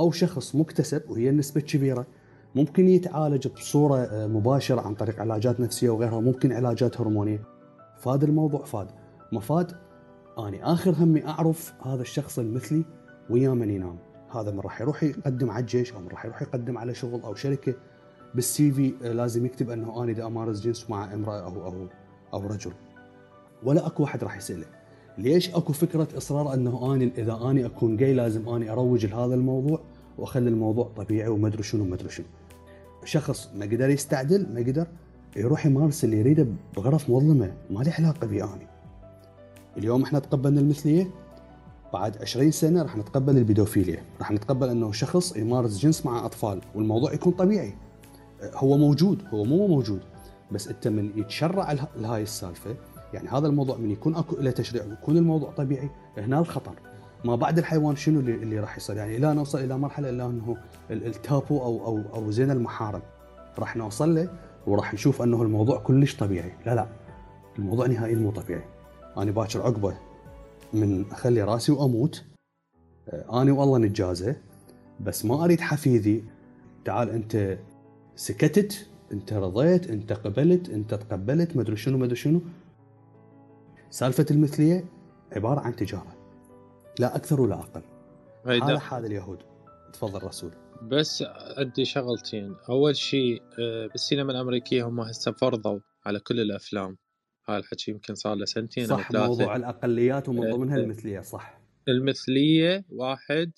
أو شخص مكتسب وهي النسبة كبيرة ممكن يتعالج بصورة آه، مباشرة عن طريق علاجات نفسية وغيرها ممكن علاجات هرمونية. فاد الموضوع فاد. مفاد أني آخر همي أعرف هذا الشخص المثلي ويا من ينام. هذا من راح يروح يقدم على الجيش أو من راح يروح يقدم على شغل أو شركة بالسي في آه، لازم يكتب إنه اني دا أمارس جنس مع امرأة أو أو أو رجل. ولا أكو واحد راح يساله ليش أكو فكرة إصرار إنه اني إذا اني أكون جاي لازم اني أروج لهذا الموضوع وأخلي الموضوع طبيعي وما أدري شنو ما أدري شنو. شخص ما قدر يستعدل ما قدر يروح يمارس اللي يريده بغرف مظلمة ما له علاقة بي اني اليوم إحنا تقبلنا المثلية؟ بعد 20 سنة راح نتقبل البيدوفيليا. راح نتقبل إنه شخص يمارس جنس مع أطفال والموضوع يكون طبيعي. هو موجود هو مو موجود بس أنت من يتشرع لهاي السالفة يعني هذا الموضوع من يكون أكو له تشريع ويكون الموضوع طبيعي هنا الخطر. ما بعد الحيوان شنو اللي, اللي راح يصير؟ يعني لا نوصل إلى مرحلة إلا إنه التابو أو أو أو زين المحارم راح نوصل له وراح نشوف إنه الموضوع كلش طبيعي. لا لا الموضوع نهائيا مو طبيعي. أنا باكر عقبة. من أخلي رأسي وأموت. آه، آني والله نتجازى بس ما أريد حفيدي. تعال أنت سكتت أنت رضيت أنت قبلت أنت تقبلت ما أدري شنو ما أدري شنو. سالفة المثلية عبارة عن تجارة لا أكثر ولا أقل. هذا حال اليهود. تفضل رسول. بس عندي شغلتين. أول شيء آه، بالسينما الأمريكية هم هسه فرضوا على كل الأفلام. هاي الحكي يمكن صار له سنتين صح ثلاثة. موضوع الأقليات ومن ضمنها المثلية صح. المثلية واحد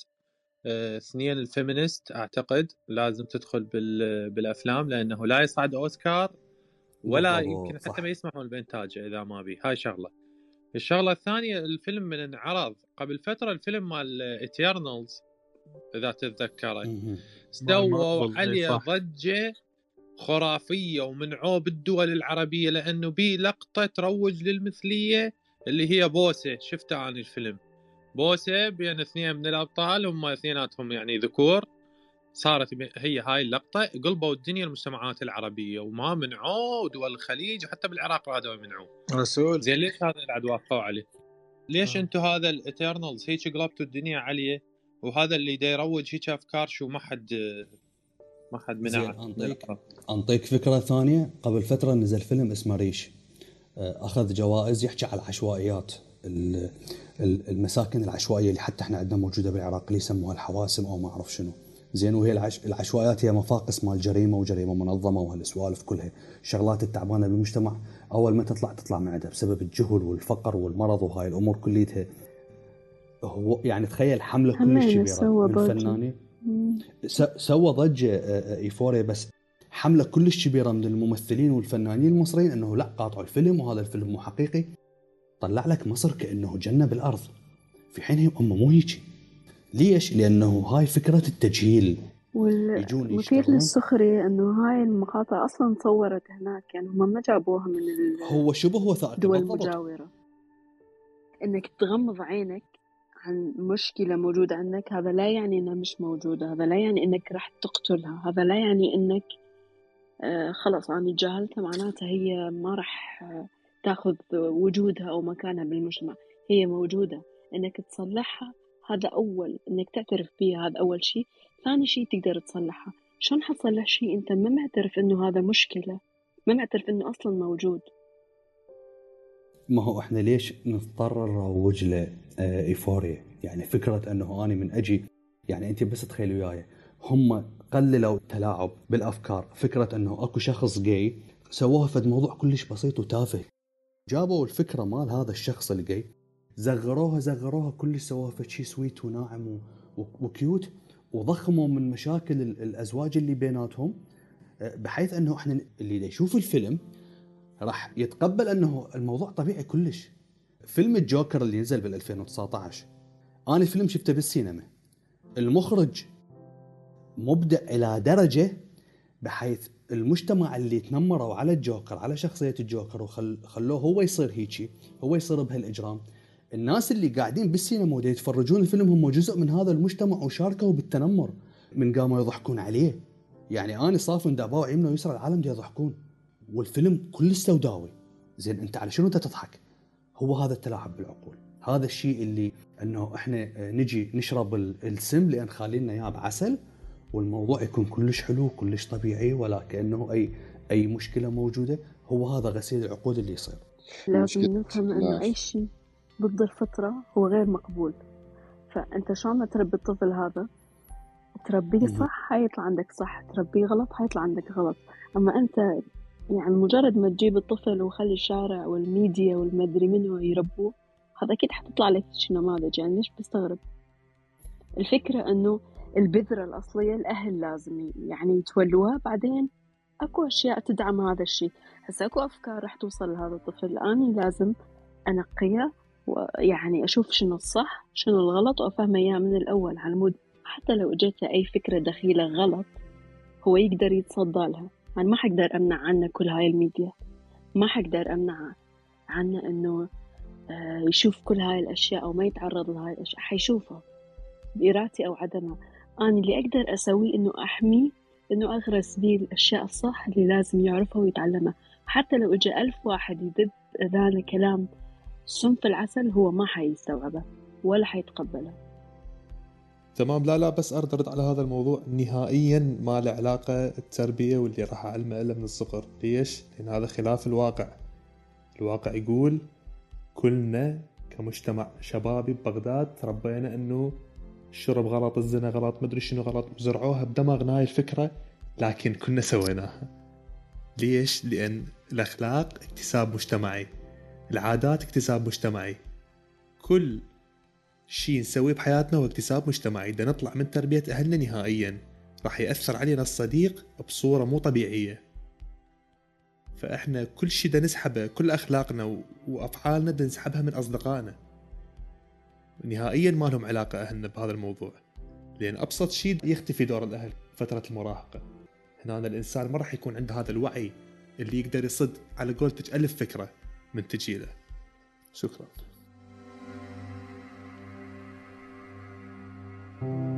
آه، اثنين ال feminist أعتقد لازم تدخل بالأفلام لأنه لا يصعد أوسكار ولا يمكن حتى ما يسمحون بإنتاجه إذا ما بي. هاي شغلة. الشغلة الثانية الفيلم من انعرض قبل فترة الفيلم مال Eternals إذا تتذكره. سووا عليه ضجة خرافية ومنعوه بالدول العربية لأنه بي لقطة تروج للمثلية اللي هي بوسة. شفته عن الفيلم؟ بوسة بين اثنين من الأبطال هم اثنيناتهم يعني ذكور. صارت هي هاي اللقطة. قلبوا الدنيا المجتمعات العربية وما منعوه ودول الخليج وحتى بالعراق رادوا يمنعوه رسول. زين ليش لهذا الحد وقفوا عليه؟ ليش آه. أنتم هذا الإترنالز؟ هيك قلبتوا الدنيا عليه وهذا اللي دا يروج هيك أفكار شو ما حد ما حد منعه أنطيك. أنطيك فكرة ثانية. قبل فترة نزل فيلم اسمه ريش. آه، أخذ جوائز يحكي على العشوائيات. المساكن العشوائية اللي حتى إحنا عندنا موجودة بالعراق اللي يسموها الحواسم أو ما أعرف شنو. زين وهي العش... العشوائيات هي مفاقس مال جريمة وجريمة منظمة وهالسوالف كلها. الشغلات التعبانة بالمجتمع. أول ما تطلع تطلع من عندها بسبب الجهل والفقر والمرض وهاي الأمور كليتها. هو يعني تخيل حملة كلش كبيره من فنانين سوى ضجة آه، آه، إيفوريا بس حملة كلش كبيرة من الممثلين والفنانين المصريين إنه لا قاطعوا الفيلم وهذا الفيلم مو حقيقي. طلع لك مصر كأنه جنة بالأرض. في حين هم مو هيك ليش؟ لأنه هاي فكرة التجهيل. والمثير للسخرية إنه هاي المقاطع أصلا صورت هناك يعني هم ما جابوها من هو شبه وثائقي الدول المجاورة إنك تغمض عينك عن مشكلة موجودة عندك هذا لا يعني إنها مش موجودة هذا لا يعني إنك راح تقتلها هذا لا يعني إنك آه خلص أنا جاهلتها معناتها هي ما راح آه تاخذ وجودها أو مكانها بالمجتمع هي موجودة. إنك تصلحها هذا أول إنك تعترف بيها هذا أول شيء. ثاني شيء تقدر تصلحها. شلون حتصلح شيء؟ أنت ما معترف إنه هذا مشكلة ما معترف إنه أصلا موجود. ما هو إحنا ليش نضطر نروج له آه، يعني فكرة أنه أنا من أجي يعني أنت بس تخيل وياي هم قللوا التلاعب بالأفكار. فكرة أنه أكو شخص جاي سووها فد موضوع كلش بسيط وتافه. جابوا الفكرة مال هذا الشخص الجاي زغروها زغروها كل سووها فشي سويت وناعم وكيوت وضخموا من مشاكل الأزواج اللي بيناتهم آه، بحيث أنه إحنا اللي يشوف الفيلم راح يتقبل أنه الموضوع طبيعي كلش. فيلم الجوكر اللي نزل بال 2019 أنا الفيلم شفته بالسينما. المخرج مبدع إلى درجة بحيث المجتمع اللي تنمروا على الجوكر على شخصية الجوكر وخلوه هو يصير هيجي هو يصير بهالإجرام. الناس اللي قاعدين بالسينما ودي يتفرجون الفيلم هم جزء من هذا المجتمع وشاركوا بالتنمر من قاموا يضحكون عليه. يعني أنا صافن دابا يمنى ويسرى العالم دي يضحكون. والفيلم كل سوداوي. زين انت على شنو انت تضحك؟ هو هذا التلاعب بالعقول. هذا الشيء اللي انه إحنا نجي نشرب السم لأن خالينا اياه بعسل والموضوع يكون كلش حلو كلش طبيعي ولا كأنه أي أي مشكلة موجودة. هو هذا غسيل العقول اللي يصير. لازم نفهم إنه أي شيء ضد الفطرة هو غير مقبول. فأنت شلون تربي الطفل هذا؟ تربيه صح حيطلع عندك صح تربيه غلط حيطلع عندك غلط. أما أنت يعني مجرد ما تجيب الطفل وخلي الشارع والميديا والمدري منه يربوه هذا أكيد حتطلع لك شي نماذج. يعني ليش بستغرب؟ الفكرة إنه البذرة الأصلية الأهل لازم يعني يتولوها. بعدين أكو أشياء تدعم هذا الشيء هسه أكو أفكار راح توصل لهذا الطفل. أني لازم أنقيها ويعني أشوف شنو الصح شنو الغلط وأفهمه إياه من الأول على مود حتى لو إجته أي فكرة دخيلة غلط هو يقدر يتصدى لها. أنا ما حقدر أمنع عنه كل هاي الميديا. ما حقدر أمنع عنه إنه آه، يشوف كل هاي الأشياء أو ما يتعرض لهاي الأشياء. حيشوفها بإرادتي أو عدمها. أنا اللي أقدر أسويه إنه أحميه إنه أغرس بيه الأشياء الصح اللي لازم يعرفها ويتعلمها. حتى لو إجا ألف واحد يدب أذانه كلام سم في العسل هو ما حيستوعبه ولا حيتقبله. تمام؟ لا لا بس أرد أرد على هذا الموضوع. نهائيا ما له علاقة التربية واللي راح أعلمه إلا من الصغر. ليش؟ لأن هذا خلاف الواقع. الواقع يقول كلنا كمجتمع شبابي ببغداد تربينا إنه الشرب غلط الزنا غلط مدري شنو غلط وزرعوها بدماغنا هاي الفكرة لكن كنا سويناها. ليش؟ لأن الأخلاق اكتساب مجتمعي. العادات اكتساب مجتمعي. كل شيء نسويه بحياتنا هو اكتساب مجتمعي بدنا نطلع من تربية أهلنا نهائيا راح يأثر علينا الصديق بصورة مو طبيعية. فإحنا كل شيء بدنا نسحبه كل أخلاقنا وأفعالنا بدنا نسحبها من أصدقائنا. نهائيا ما لهم علاقة أهلنا بهذا الموضوع. لأن أبسط شيء يختفي دور الأهل فترة المراهقة. هنا الإنسان ما راح يكون عنده هذا الوعي اللي يقدر يصد على قولتك ألف فكرة من تجيله. شكرا. Thank you.